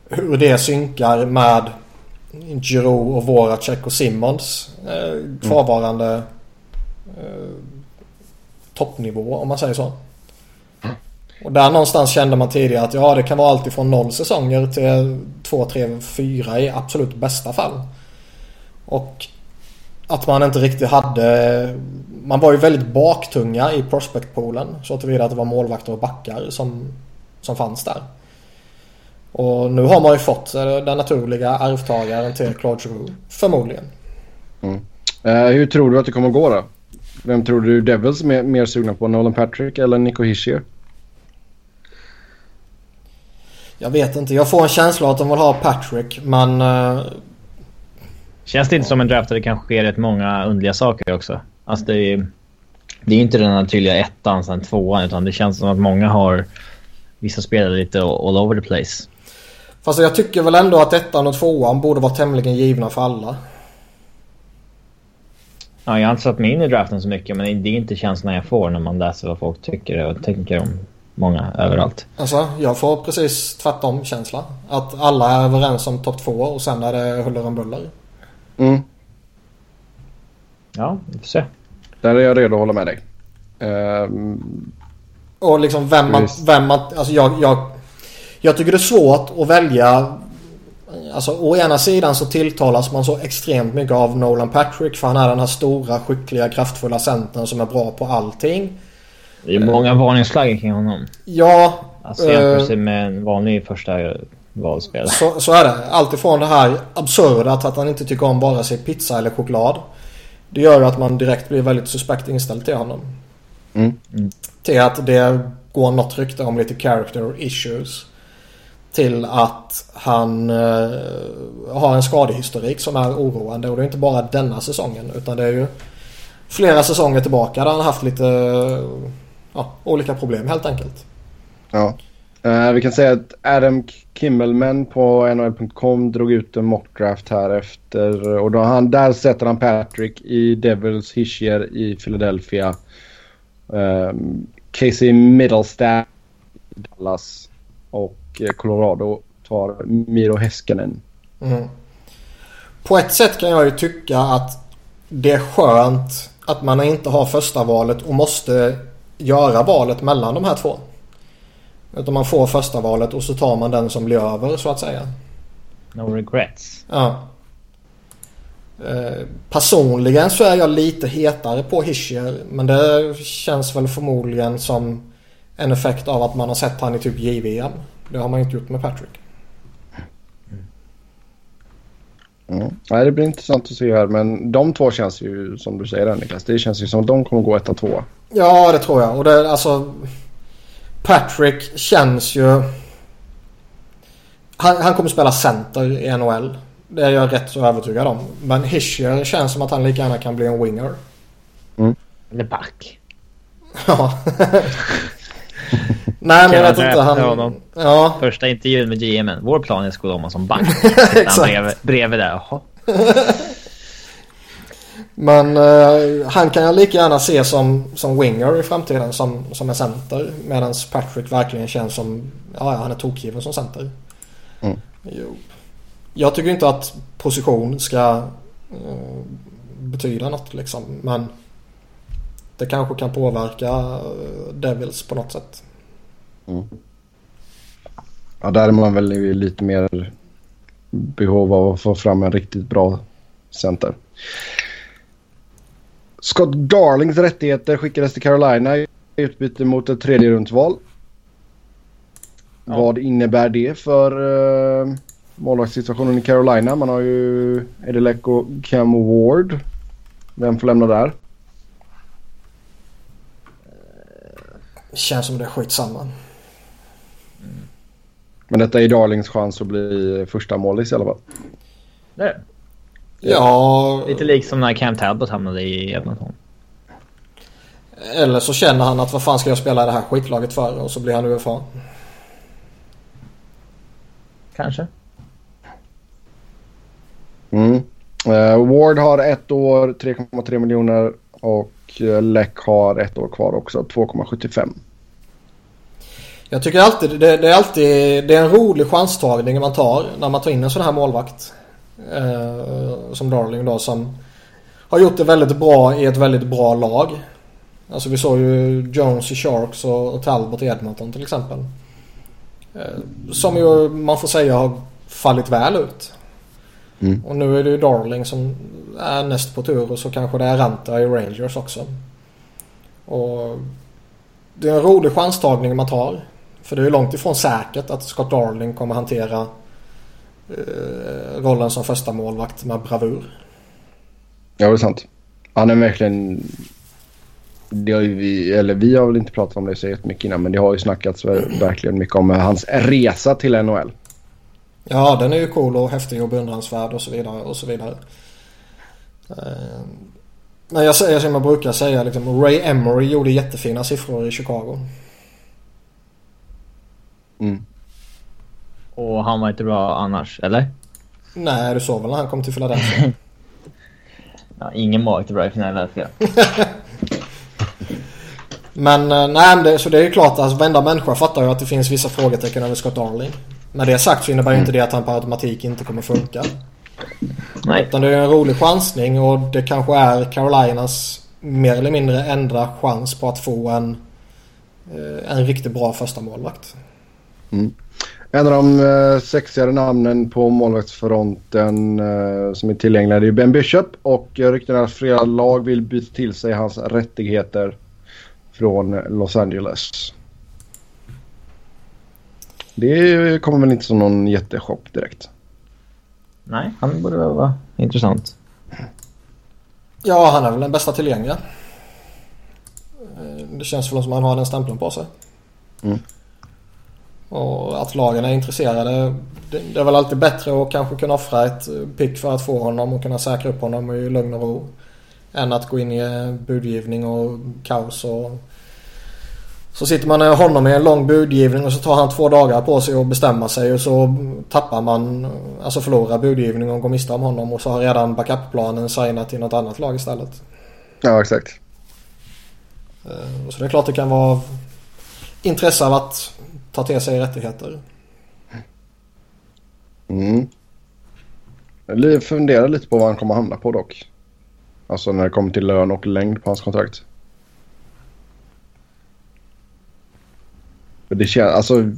Hur det synkar med Giroud och Voracek och Simmons eh, kvarvarande eh, toppnivå om man säger så. Och där någonstans kände man tidigare att ja det kan vara alltifrån noll säsonger till två, tre, fyra i absolut bästa fall. Och att man inte riktigt hade... Man var ju väldigt baktunga i prospectpoolen. Så tillvida att det var målvakter och backar som, som fanns där. Och nu har man ju fått den naturliga arvtagaren till Claude Giroux. Förmodligen. Mm. Uh, hur tror du att det kommer att gå då? Vem tror du Devils är mer sugna på? Nolan Patrick eller Nico Hischier? Jag vet inte. Jag får en känsla att de vill ha Patrick men... Uh... Känns det inte som en draft där det kanske sker rätt många underliga saker också? Alltså det är, det är inte den här tydliga ettan sen tvåan utan det känns som att många har vissa spelare lite all over the place. Fast jag tycker väl ändå att ettan och tvåan borde vara tämligen givna för alla. Ja, jag har inte satt mig in i draften så mycket men det är inte känslan jag får när man läser vad folk tycker och tänker om många överallt. Alltså, jag får precis tvärtom känsla. Att alla är överens om topp två och sen är det huller om buller. Mm. Ja, vi får se. Där är jag redo att hålla med dig. Um... Och liksom vem man... Vem man alltså jag, jag, jag tycker det är svårt att välja Alltså å ena sidan så tilltalas man så extremt mycket av Nolan Patrick för han är den här stora, skickliga, kraftfulla centern som är bra på allting. Det är många varningsflaggor kring honom. Ja. Alltså jämfört uh, med en vanlig första valspelare. Så, så är det. Alltifrån det här absurda att han inte tycker om vare sig pizza eller choklad. Det gör att man direkt blir väldigt suspekt inställd till honom. Mm. Mm. Till att det går något rykte om lite character issues. Till att han uh, har en skadehistorik som är oroande. Och det är inte bara denna säsongen utan det är ju flera säsonger tillbaka där han haft lite ja, olika problem helt enkelt. Ja. Uh, vi kan säga att Adam Kimmelman på NHL.com drog ut en mockdraft här efter och då han, där sätter han Patrick i Devils, Hischier i Philadelphia. Um, Casey Middlestad i Dallas och eh, Colorado tar Miro Heskinen. Mm. På ett sätt kan jag ju tycka att det är skönt att man inte har första valet och måste göra valet mellan de här två. Utan man får första valet och så tar man den som blir över så att säga. No regrets. Ja. Eh, personligen så är jag lite hetare på Hischier. Men det känns väl förmodligen som en effekt av att man har sett han i typ JVM. Det har man inte gjort med Patrick. Mm. Nej, det blir intressant att se här. Men de två känns ju som du säger Niklas. Det känns ju som att de kommer gå etta tvåa. Ja, det tror jag. Och det alltså... Patrick känns ju... Han, han kommer spela center i NHL. Det är jag rätt så övertygad om. Men Hischier känns som att han lika gärna kan bli en winger. Mm. Eller back. Ja. Nej men jag vet inte. Han... Ja. Första intervjun med GMen. Vår plan är att gå om som back. Exakt. Bredvid, bredvid där. Jaha. Men uh, han kan jag lika gärna se som, som winger i framtiden som, som en center. Medan Patrick verkligen känns som, ja han är tokgiven som center. Mm. Jo. Jag tycker inte att position ska uh, betyda något liksom. Men det kanske kan påverka uh, Devils på något sätt. Mm. Ja, där är man väl lite mer behov av att få fram en riktigt bra center. Scott Darlings rättigheter skickades till Carolina i utbyte mot ett tredje rundsval. Ja. Vad innebär det för uh, målvaktssituationen i Carolina? Man har ju Edelek och Cam Ward. Vem får lämna där? Känns som det är skitsamma. Mm. Men detta är Darlings chans att bli första målis i alla fall. Det Ja... Lite likt som när Cam Talbot hamnade i Edmonton. Eller så känner han att vad fan ska jag spela i det här skitlaget för? Och så blir han UFA. Kanske. Mm. Eh, Ward har ett år, 3,3 miljoner och eh, Leck har ett år kvar också, 2,75. Jag tycker alltid det, det, är alltid det är en rolig chanstagning man tar när man tar in en sån här målvakt. Eh, som Darling då som har gjort det väldigt bra i ett väldigt bra lag. Alltså vi såg ju Jones i Sharks och, och Talbot i Edmonton till exempel. Eh, som ju man får säga har fallit väl ut. Mm. Och nu är det ju Darling som är näst på tur och så kanske det är Ranta i Rangers också. Och det är en rolig chanstagning man tar. För det är ju långt ifrån säkert att Scott Darling kommer hantera rollen som första målvakt med bravur. Ja, det är sant. Han är verkligen... Det har vi, eller vi har väl inte pratat om det så jättemycket innan men det har ju snackats verkligen mycket om hans resa till NHL. Ja, den är ju cool och häftig och beundransvärd och så vidare och så vidare. Eh, Men jag säger som jag brukar säga liksom, Ray Emery gjorde jättefina siffror i Chicago. Mm. Och han var inte bra annars, eller? Nej, du såg väl när han kom till Philadelphia? Ja, ingen målvakt är bra i Philadelphia. Men eh, nej, men det, så det är ju klart att alltså, varenda människa fattar ju att det finns vissa frågetecken över Scott Darling. Med det sagt så innebär ju inte det att han per automatik inte kommer funka. Nej. Utan det är en rolig chansning och det kanske är Carolinas mer eller mindre enda chans på att få en, eh, en riktigt bra första målvakt. En av de eh, sexigare namnen på målvaktsfronten eh, som är tillgängliga det är Ben Bishop och eh, ryktena är att flera lag vill byta till sig hans rättigheter från Los Angeles. Det kommer väl inte som någon jättechock direkt. Nej, han borde väl vara intressant. Ja, han är väl den bästa tillgängliga. Det känns väl som att han har den stämpeln på sig. Mm. Och att lagen är intresserade. Det, det är väl alltid bättre att kanske kunna offra ett pick för att få honom och kunna säkra upp honom i lugn och ro. Än att gå in i budgivning och kaos och... Så sitter man honom i en lång budgivning och så tar han två dagar på sig att bestämma sig och så tappar man, alltså förlorar budgivning och går miste om honom och så har redan backupplanen signat till något annat lag istället. Ja, exakt. Eh, Så det är klart det kan vara intresse av att ta till sig rättigheter. Mm. Jag funderar lite på vad han kommer hamna på dock. Alltså när det kommer till lön och längd på hans kontrakt. Det känns, alltså.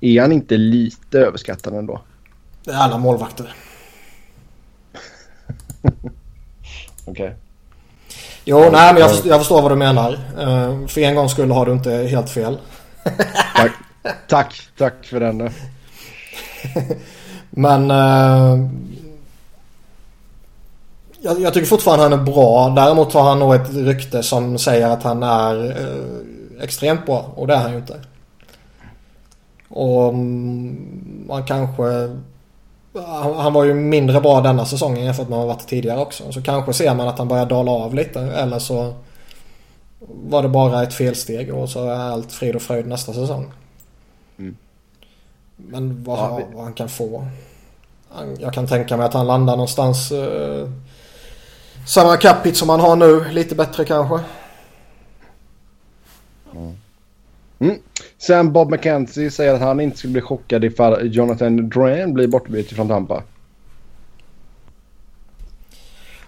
Är han inte lite överskattad ändå? Det är alla målvakter. Okej. Jo, nej men jag, förstår, jag förstår vad du menar. Eh, För en gång skulle har du inte helt fel. Tack. tack. Tack för den. Men eh, jag, jag tycker fortfarande han är bra. Däremot har han nog ett rykte som säger att han är eh, extremt bra. Och det är han ju inte. Och mm, man kanske... Han var ju mindre bra denna säsongen jämfört med vad han varit tidigare också. Så kanske ser man att han börjar dala av lite. Eller så var det bara ett felsteg och så är allt frid och fröjd nästa säsong. Mm. Men vad, Ja, han- vi- vad han kan få. Han- Jag kan tänka mig att han landar någonstans eh, samma capita som han har nu. Lite bättre kanske. Sen Bob McKenzie säger att han inte skulle bli chockad ifall Jonathan Drouin blir bortbytt från Tampa.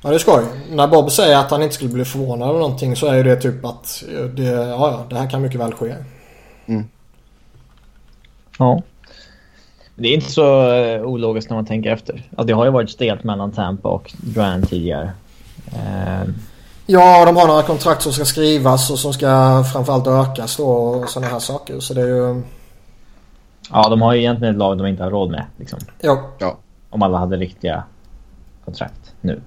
Ja det är skoj. När Bob säger att han inte skulle bli förvånad över någonting så är ju det typ att eh, det, ja, ja, det här kan mycket väl ske. Ja. Det är inte så eh, ologiskt när man tänker efter. Alltså, det har ju varit stelt mellan Tampa och Brand tidigare. Eh, Ja, de har några kontrakt som ska skrivas och som ska framförallt ökas då och sådana här saker. Så det är ju... ja, de har ju egentligen ett lag de inte har råd med. Liksom. Ja. om alla hade riktiga kontrakt nu.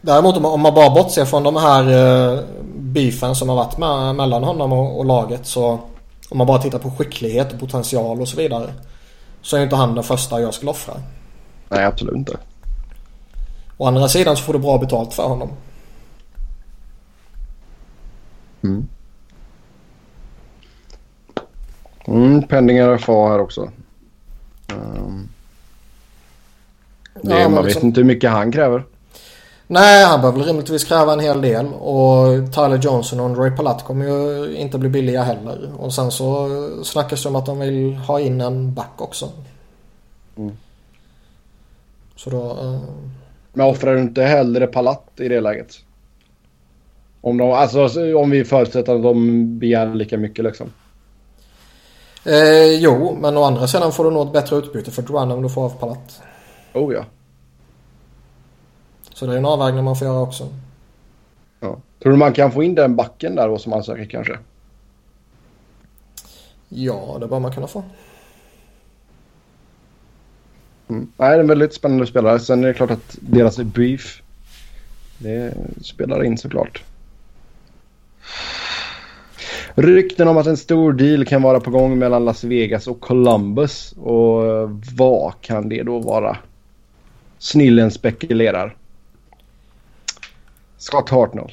Däremot om man bara bortser från de här eh, beefen som har varit med, mellan honom och, och laget så om man bara tittar på skicklighet och potential och så vidare så är inte han den första jag skulle offra. Nej, absolut inte. Å andra sidan så får du bra betalt för honom. Mm. Mm, penningar är far här också. Um, det, ja, man liksom... vet inte hur mycket han kräver. Nej, han behöver rimligtvis kräva en hel del. Och Tyler Johnson och Andre Palat kommer ju inte bli billiga heller. Och sen så snackas det om att de vill ha in en back också. Mm. Så då... eh, Men offrar du inte hellre Palat i det läget? Om, de, alltså, om vi förutsätter att de begär lika mycket liksom. Eh, jo, men å andra sidan får du nog ett bättre utbyte för Duran om du får av Palat. Oh ja. Så det är en avvägning man får göra också. ja. Tror du man kan få in den backen där då som han söker kanske? Ja, det bör man kunna få. Mm. Nej, det är en väldigt spännande spelare. Sen är det klart att deras brief det spelar in såklart. Rykten om att en stor deal kan vara på gång mellan Las Vegas och Columbus. Och eh, vad kan det då vara? Snillen spekulerar. Scott Hartnell.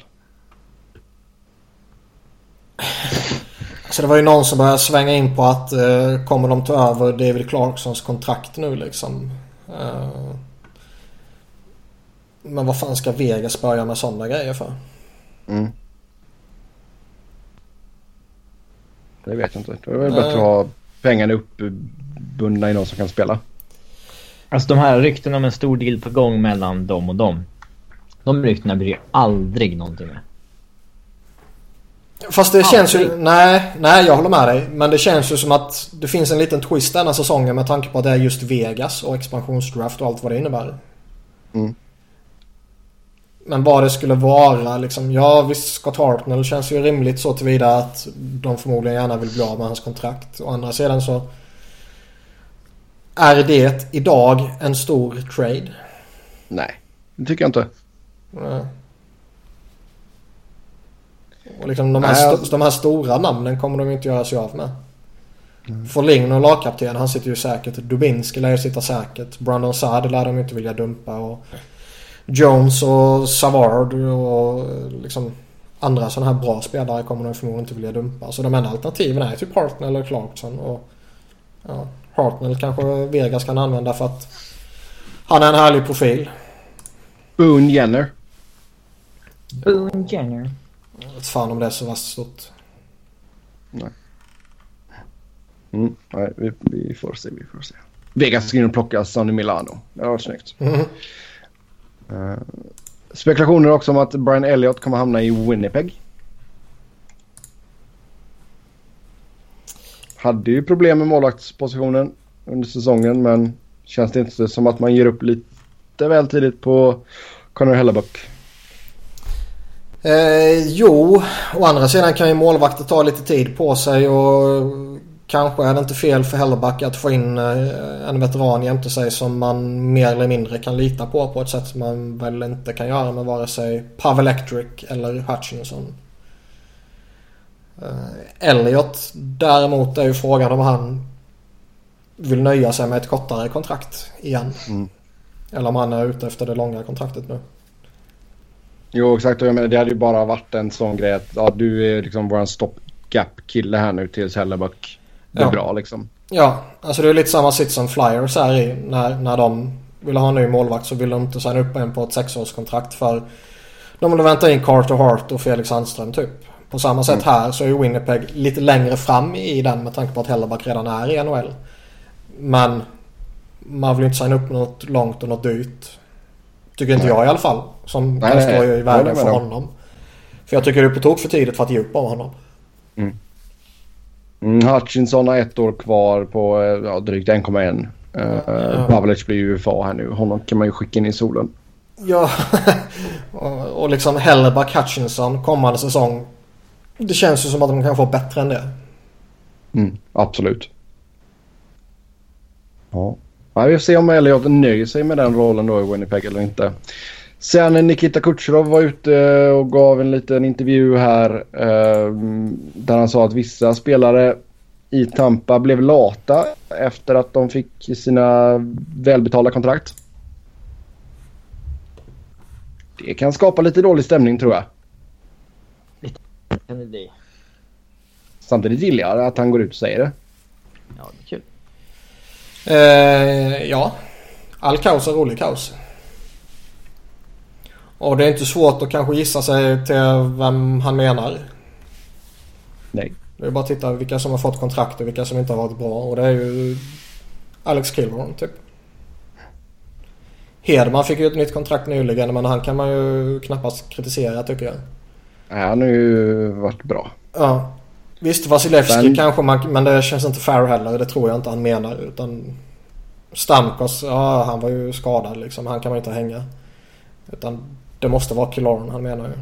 Så det var ju någon som började svänga in på att eh, kommer de ta över David Clarksons kontrakt nu liksom. Eh, men vad fan ska Vegas börja med sådana grejer för? Mm. Det vet jag inte. Det är väl bättre att ha pengarna uppbundna i någon som kan spela. Alltså de här ryktena om en stor deal på gång mellan dem och dem. De ryktena blir ju aldrig någonting med. Fast det känns ju... Aldrig. Nej, nej jag håller med dig. Men det känns ju som att det finns en liten twist denna säsongen med tanke på att det är just Vegas och expansionsdraft och allt vad det innebär. Mm. Men vad det skulle vara liksom. Ja visst Scott Hartnell känns ju rimligt så tillvida att de förmodligen gärna vill bli av med hans kontrakt. Å andra sidan så är det idag en stor trade. Nej, det tycker jag inte. Och liksom de här, Nej, alltså- de här stora namnen kommer de inte göra sig av med. Forling och lagkapten, han sitter ju säkert. Dubinski lär ju sitta säkert. Brandon Saad lär de inte vilja dumpa. Och Jones och Savard och liksom andra sådana här bra spelare kommer de förmodligen inte vilja dumpa. Så de enda alternativen är typ Hartnell eller Clarkson. Och ja, Hartnell kanske Vegas kan använda för att han är en härlig profil. Boone Jenner. Boone Jenner. Vet fan om det är så värst stort. Mm, nej, vi, vi får se, vi får se. Vegas ska in och plocka Sonny Milano. Det var snyggt. Mm. Eh, spekulationer också om att Brian Elliott kommer hamna i Winnipeg. Hade ju problem med målvaktspositionen under säsongen men känns det inte som att man ger upp lite väl tidigt på Connor Hellebuck? Eh, jo, å andra sidan kan ju målvakter ta lite tid på sig och kanske är det inte fel för Helleback att få in eh, en veteran jämte sig som man mer eller mindre kan lita på på ett sätt som man väl inte kan göra med vare sig Pavel Electric eller Hutchinson. Eh, Elliot däremot är ju frågan om han vill nöja sig med ett kortare kontrakt igen. Mm. Eller om han är ute efter det långa kontraktet nu. Jo exakt och jag menar det hade ju bara varit en sån grej att ja, du är liksom våran stopgap-kille här nu tills Hellebuck blir Ja. bra liksom. Ja, alltså det är lite samma sitt som Flyers är i. När, när de vill ha en ny målvakt så vill de inte signa upp en på ett sexårskontrakt för de vill vänta in Carter Hart och Felix Sandström typ. På samma sätt här så är ju Winnipeg lite längre fram i den med tanke på att Helleback redan är i NHL. Men man vill inte signa upp något långt och något dyrt. Tycker inte jag i alla fall. Som Nej, kan nej, stå nej. i världen för honom. För jag tycker det är på tok för tidigt för att ge upp om honom. Mm, Hutchinson har ett år kvar på eh, ja, drygt 1,1. Uh, Ja. Pavlic blir ju UFA här nu. Honom kan man ju skicka in i solen. Ja, och, och liksom Helleback Hutchinson kommande säsong. Det känns ju som att de kan få bättre än det. Mm, absolut. Ja. Ja. Vi får se om Elliot nöjer sig med den rollen då i Winnipeg eller inte. Sen Nikita Kucherov var ute och gav en liten intervju här eh, där han sa att vissa spelare i Tampa blev lata efter att de fick sina välbetalda kontrakt. Det kan skapa lite dålig stämning tror jag. Kan det bli? Samtidigt gillar jag att han går ut och säger det. Ja, kul. Eh, ja, all kaos är rolig kaos. Och det är inte svårt att kanske gissa sig till vem han menar. Nej. Det är bara att titta vilka som har fått kontrakt och vilka som inte har varit bra. Och det är ju Alex Killorn typ. Hedman fick ju ett nytt kontrakt nyligen men han kan man ju knappast kritisera tycker jag. Nej, han har ju varit bra. Ja. Visst Vasilevski kanske man, men det känns inte fair heller. Det tror jag inte han menar. Utan Stamkos, ja han var ju skadad liksom. Han kan man inte hänga. Utan det måste vara Killorn han menar ju.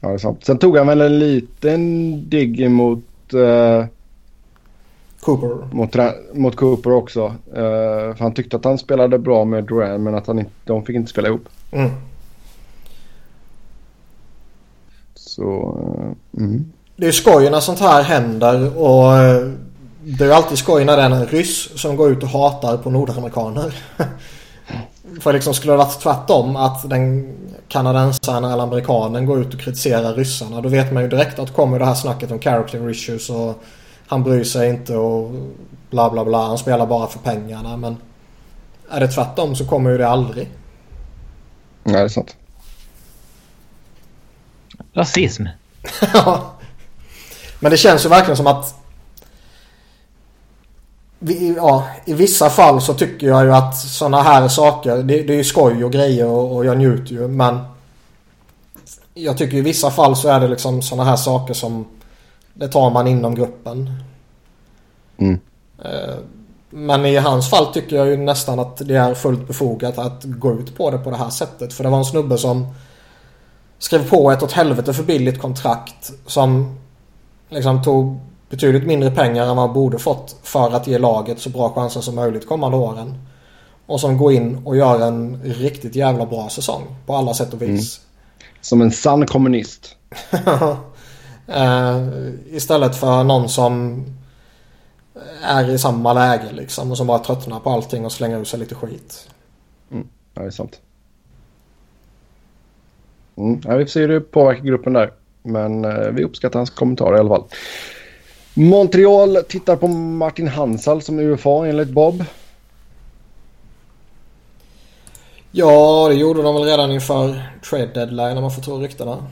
Ja, det är sant. Sen tog han väl en liten digg mot, eh, Cooper. mot, mot Cooper också. Eh, för han tyckte att han spelade bra med Duran men att han inte, de fick inte spela ihop. Mm. Så, eh, mm. Det är skoj när sånt här händer och eh, det är alltid skoj när det är en ryss som går ut och hatar på nordamerikaner. För liksom skulle det varit tvärtom att den kanadensaren eller amerikanen går ut och kritiserar ryssarna. Då vet man ju direkt att kommer det här snacket om character issues och han bryr sig inte och bla bla bla. Han spelar bara för pengarna. Men är det tvärtom så kommer ju det aldrig. Nej, det är sant. Rasism. Ja. Men det känns ju verkligen som att vi, ja, I vissa fall så tycker jag ju att sådana här saker, det, det är ju skoj och grejer och, och jag njuter ju men jag tycker i vissa fall så är det liksom sådana här saker som det tar man inom gruppen. Mm. Eh, Men i hans fall tycker jag ju nästan att det är fullt befogat att gå ut på det på det här sättet. För det var en snubbe som skrev på ett åt helvete för billigt kontrakt som liksom tog betydligt mindre pengar än vad han borde fått för att ge laget så bra chanser som möjligt kommande åren. Och som går in och gör en riktigt jävla bra säsong på alla sätt och vis. Som en sann kommunist. Eh, istället för någon som är i samma läge liksom och som bara tröttnar på allting och slänger ur sig lite skit. Ja, det är sant. Mm. Ja, vi får se hur det påverkar gruppen där. Men eh, vi uppskattar hans kommentarer i alla fall. Montreal tittar på Martin Hansal som UFA enligt Bob. Ja, det gjorde de väl redan inför trade deadline om man får tro ryktena.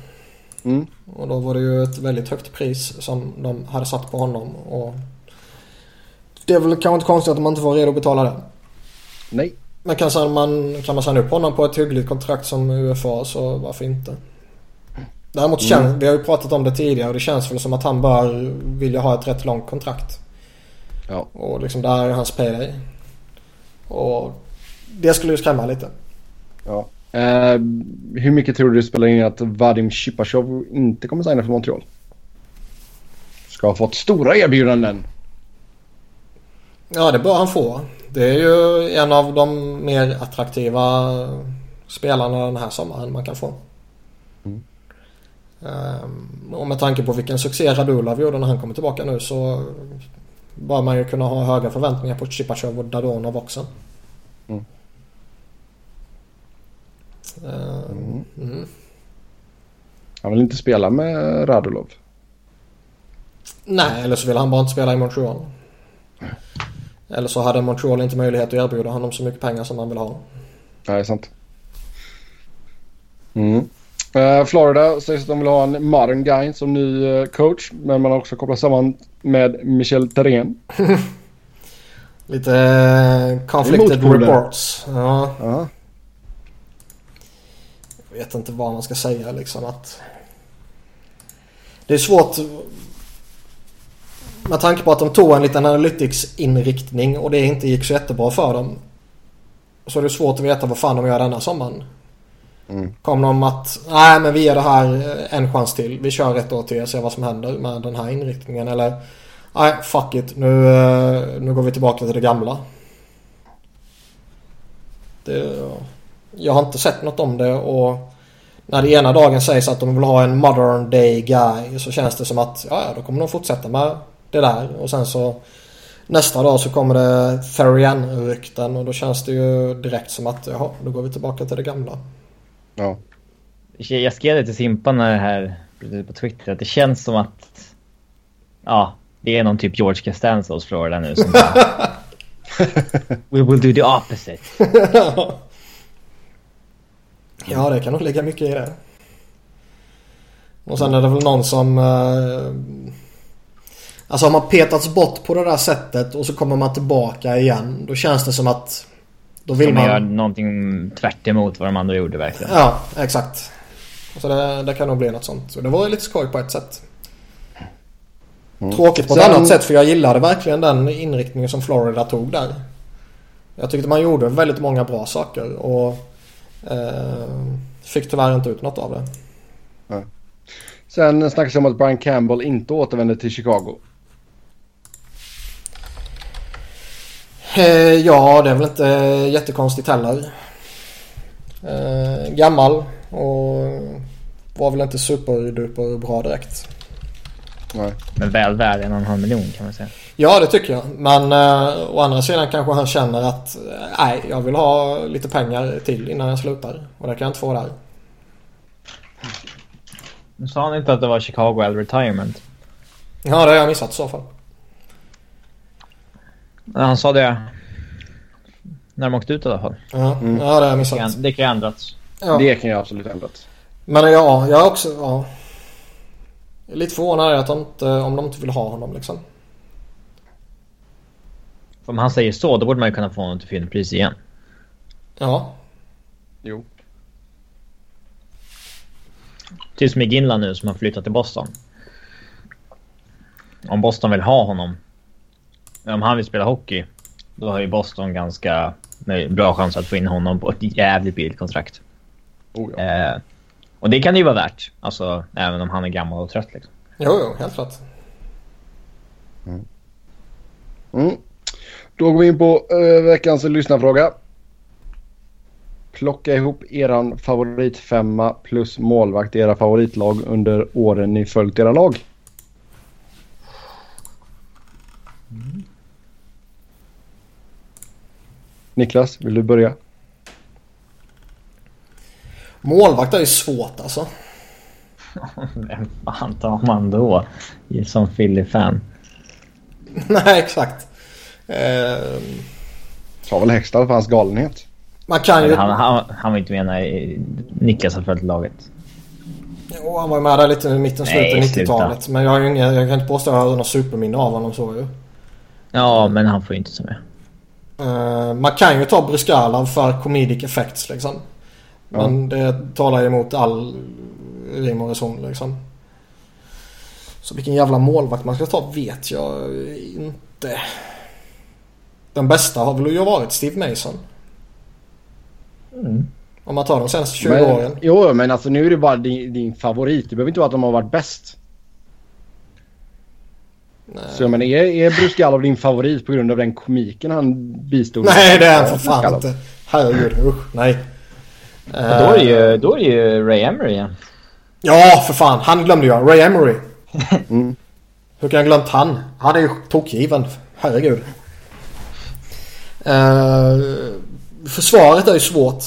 Mm. Och då var det ju ett väldigt högt pris som de hade satt på honom. Och det är väl kanske inte konstigt att man inte var redo att betala det. Nej. Men kan, man, kan man signa upp honom på ett hyggligt kontrakt som UFA så varför inte? Däremot känns, vi har ju pratat om det tidigare och det känns väl som att han bör vilja ha ett rätt långt kontrakt. Ja. Och liksom där är hans payday. Och det skulle ju skrämma lite. ja. Eh, hur mycket tror du det spelar in att Vadim Shipashov inte kommer signa för Montreal? Ska ha fått stora erbjudanden. Ja, det bör han få. Det är ju en av de mer attraktiva spelarna den här sommaren man kan få. Ehm, och med tanke på vilken succé Radulov gjorde när han kommer tillbaka nu så bör man ju kunna ha höga förväntningar på Chipachov och Dadonov också. Mm. Ehm, mm. Han vill inte spela med Radulov. Nej, eller så vill han bara inte spela i Montreal. Eller så hade Montreal inte möjlighet att erbjuda honom så mycket pengar som han vill ha. Ja, det är sant. Mm. Eh, Florida sägs att de vill ha en modern guy som ny eh, coach. Men man har också kopplat samman med Michel Therrien. Lite eh, conflicted reports. Ja, Ja. jag vet inte vad man ska säga liksom att... Det är svårt med tanke på att de tog en liten analytics-inriktning och det inte gick så jättebra för dem. Så är det svårt att veta vad fan de gör denna sommaren. Mm. Kom de att, nej men vi ger det här eh, en chans till. Vi kör ett år till och ser vad som händer med den här inriktningen. Eller, nej fuck it. Nu, eh, nu går vi tillbaka till det gamla. Det, jag har inte sett något om det och när det ena dagen sägs att de vill ha en modern day guy så känns det som att ja, ja, då kommer de fortsätta med det där. Och sen så nästa dag så kommer det Therian-rykten och då känns det ju direkt som att jaha, då går vi tillbaka till det gamla. Ja. Jag skrev det till Simpan när det här blev på Twitter att det känns som att ja, Det är någon typ George Costanza hos Florida nu som bara, We will do the opposite. ja, det kan nog ligga mycket i det. Och sen är det väl någon som... Eh, alltså har man petats bort på det där sättet och så kommer man tillbaka igen. Då känns det som att... Då vill man göra någonting tvärt emot vad de andra gjorde verkligen. Ja, exakt. Så det, det kan nog bli något sånt. Så det var ju lite skoj på ett sätt. Tråkigt på ett Sen- annat sätt för jag gillade verkligen den inriktningen som Florida tog där. Jag tyckte man gjorde väldigt många bra saker och eh, fick tyvärr inte ut något av det. Sen snackas det om att Brian Campbell inte återvänder till Chicago. Ja, det är väl inte jättekonstigt heller. Eh, gammal och var väl inte superduper bra direkt. Nej. Men väl värd en och en halv miljon kan man säga. Ja, det tycker jag. Men eh, å andra sidan kanske han känner att eh, nej, jag vill ha lite pengar till innan jag slutar. Och det kan jag inte få där. Nu sa han inte att det var Chicago eller retirement. Ja, det har jag missat i så fall. Han sa det när de åkte ut i alla fall. Ja, Mm. ja det har jag Det missat. kan, det kan ju ändrats. Ja. Det kan jag absolut ändrat. Men ja, jag är också... Ja. Jag är lite förvånad att de inte, om de inte vill ha honom liksom. Om han säger så, då borde man ju kunna få honom till filmpris igen. Ja. Jo. Typ som McGinley nu som har flyttat till Boston. Om Boston vill ha honom. Om han vill spela hockey. Då har ju Boston ganska nej, bra chans att få in honom på ett jävligt billigt kontrakt. Oh, ja. Eh, och det kan det ju vara värt. Alltså även om han är gammal och trött liksom. Jo, jo, helt klart. Mm. Då går vi in på uh, veckans lyssnarfråga. Plocka ihop eran favoritfemma plus målvakt i era favoritlag under åren ni följt era lag. Niklas, vill du börja? Målvakt är ju svårt alltså. Vem fan tar man då? Som Philly-fan. Nej, exakt. Eh, Ta väl Hextall för hans galenhet. man kan ju... Han, han, han var inte med när Niklas har följt laget. Jo, han var med där lite i mitten, slutet sluta. 90-talet. Men jag, jag kan inte påstå att jag har något superminne av honom så ju. Ja, men han får ju inte ta med. Eh, man kan ju ta Bryskalov för comedic effects liksom. Men det talar ju emot all rim och reson liksom. Så vilken jävla målvakt man ska ta vet jag inte. Den bästa har väl ju varit Steve Mason. Mm. Om man tar de senaste 20 Men, åren. jo, men alltså nu är det bara din, din favorit. Det behöver inte vara att de har varit bäst. Nej. Så jag menar, är, är Bruce Gallov din favorit på grund av den komiken han bistod? Nej det är han Ja, för fan Gallov. inte. Herregud usch nej. Och då är, ju, då är ju Ray Emery igen. Ja för fan han glömde jag. Ray Emery. Mm. Hur kan jag glömt han? Han är ju tokgiven. Herregud. Uh, försvaret är ju svårt.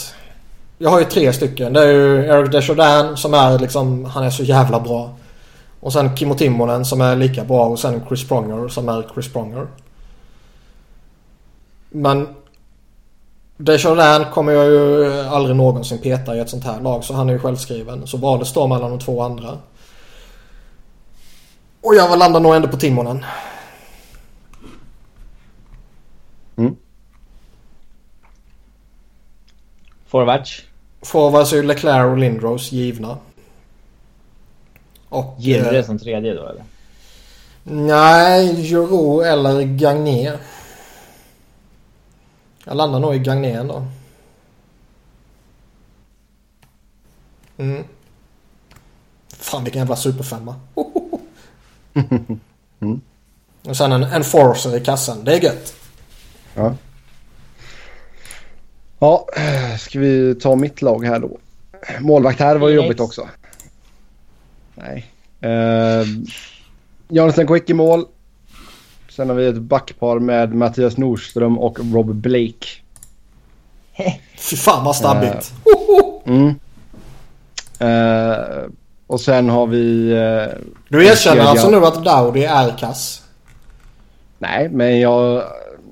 Jag har ju tre stycken. Det är ju Eric Desjardins som är liksom, han är så jävla bra. Och sen Kimmo Timonen som är lika bra och sen Chris Pronger som är Chris Pronger. Men Desjardins kommer jag ju aldrig någonsin peta i ett sånt här lag så han är ju självskriven. Så valet står mellan de två andra. Och jag landar nog ändå på Timonen. Forwards. Forwards är ju Leclerc och Lindros givna. Och... Gillre eh, som tredje då eller? Nej, Juro eller Gagné. Jag landar nog i Gagné ändå. Mm. Fan vilken jävla superfemma. Och sen en enforcer i kassan. Det är gött. Ja. Ja, ska vi ta mitt lag här då? Målvakt här var ju jobbigt också. Nej. Uh, Jonathan Quick i mål. Sen har vi ett backpar med Mattias Nordström och Rob Blake. Fy fan vad stabbigt. Mm. Eh, och sen har vi... eh, Du erkänner kedja. alltså nu att Dowdy är kass? Nej, men jag...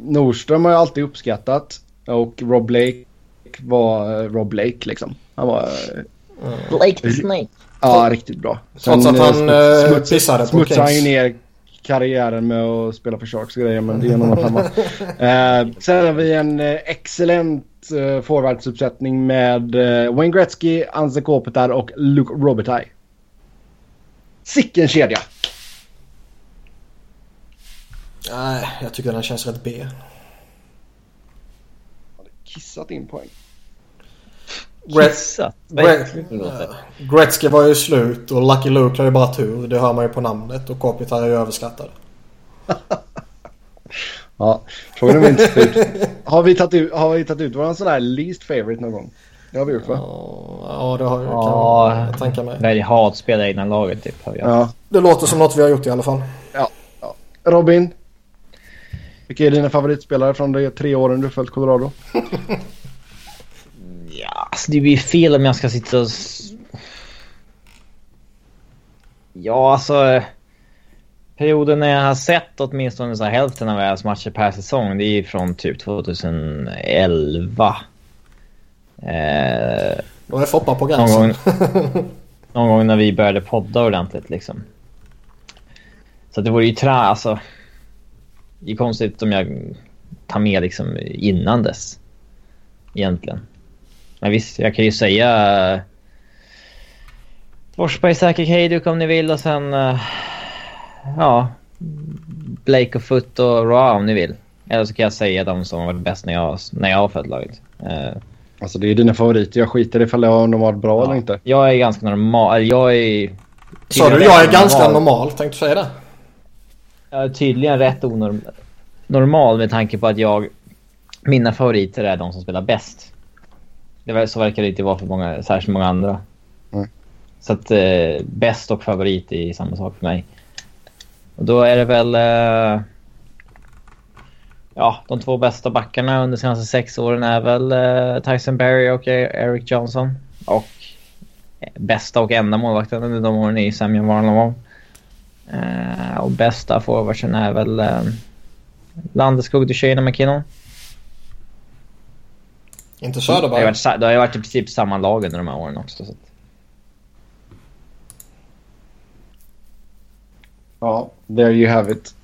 Nordström har jag alltid uppskattat. Och Rob Blake var uh, Rob Blake liksom. Han var... Uh, Blake the Snake. Ja, riktigt bra. Trots att han uh, smuts, pissade på Smutsade han ju ner karriären med att spela för Sharks grejer, men det är en annan femma. uh, sen har vi en uh, excellent uh, forwardsuppsättning med uh, Wayne Gretzky, Anze Kopitar och Luke Robitaille. Sicken kedja! Nej, jag tycker den känns rätt B. Kissat in poäng. Kissat? Gretzky var ju slut och Lucky Luke har ju bara tur. Det hör man ju på namnet. Och Kopitar är ju överskattad. ja, frågan är om inte slut. Har vi tagit ut, har vi tagit ut våran sån här least favorite någon gång? Det har vi gjort va? Ja, det har vi. Ja, jag tänka mig. Välj hatspelare innan laget typ. Ja. Det låter som något vi har gjort i alla fall. Ja. ja. Robin? Vilka är dina favoritspelare från de tre åren du följt Colorado? alltså det blir fel om jag ska sitta och... Ja, alltså... Perioden när jag har sett åtminstone så hälften av deras matcher per säsong, det är från typ 2011. Eh, Då är Foppa på gränsen. Någon gång, någon gång när vi började podda ordentligt liksom. Så det vore ju trä, alltså. Det är konstigt om jag tar med liksom innan dess. Egentligen. Men visst, jag kan ju säga... Forsberg, Säker, Hejduk om ni vill och sen... Uh, ja. Blake och Foot och Ra om ni vill. Eller så kan jag säga de som var bäst när jag, när jag har följt laget. Uh, alltså det är dina favoriter. Jag skiter ifall de har varit bra ja. eller inte. Jag är ganska normal. Jag är... Sa du jag är ganska normal? normal? Tänkte du säga det? Jag är tydligen rätt onormal normal med tanke på att jag... Mina favoriter är de som spelar bäst. Det, så verkar det inte vara för många, särskilt många andra. Mm. Så att eh, bäst och favorit är samma sak för mig. Och då är det väl... Eh, ja, de två bästa backarna under de senaste sex åren är väl eh, Tyson Berry och Eric Johnson. Och bästa och enda målvakten under de åren är Samuel Varlamov. Eh, och bästa forwardsen är väl... Eh, Landeskog, Duchene och McKinnon. Inte Söderberg? Det har, varit, det har varit i princip samma lag under de här åren också. Så. Ja, there you have it.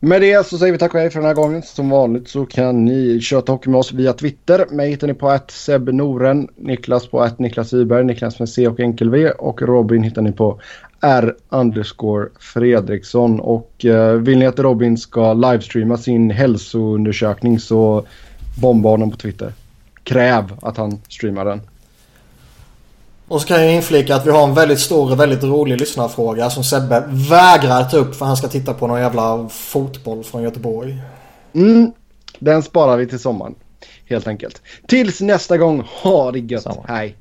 Med det så säger vi tack och hej för den här gången. Som vanligt så kan ni köta hockey med oss via Twitter. Mig hittar ni på att Seb Noren, Niklas på att Niklas Wiberg, Niklas med C och enkel V och Robin hittar ni på R underscore Fredriksson. Och eh, vill ni att Robin ska livestreama sin hälsoundersökning så bomba honom på Twitter. Kräv att han streamar den. Och så kan jag inflika att vi har en väldigt stor och väldigt rolig lyssnarfråga som Sebbe vägrar ta upp för han ska titta på någon jävla fotboll från Göteborg. Mm, den sparar vi till sommaren. Helt enkelt. Tills nästa gång, ha det gött. Samma. Hej.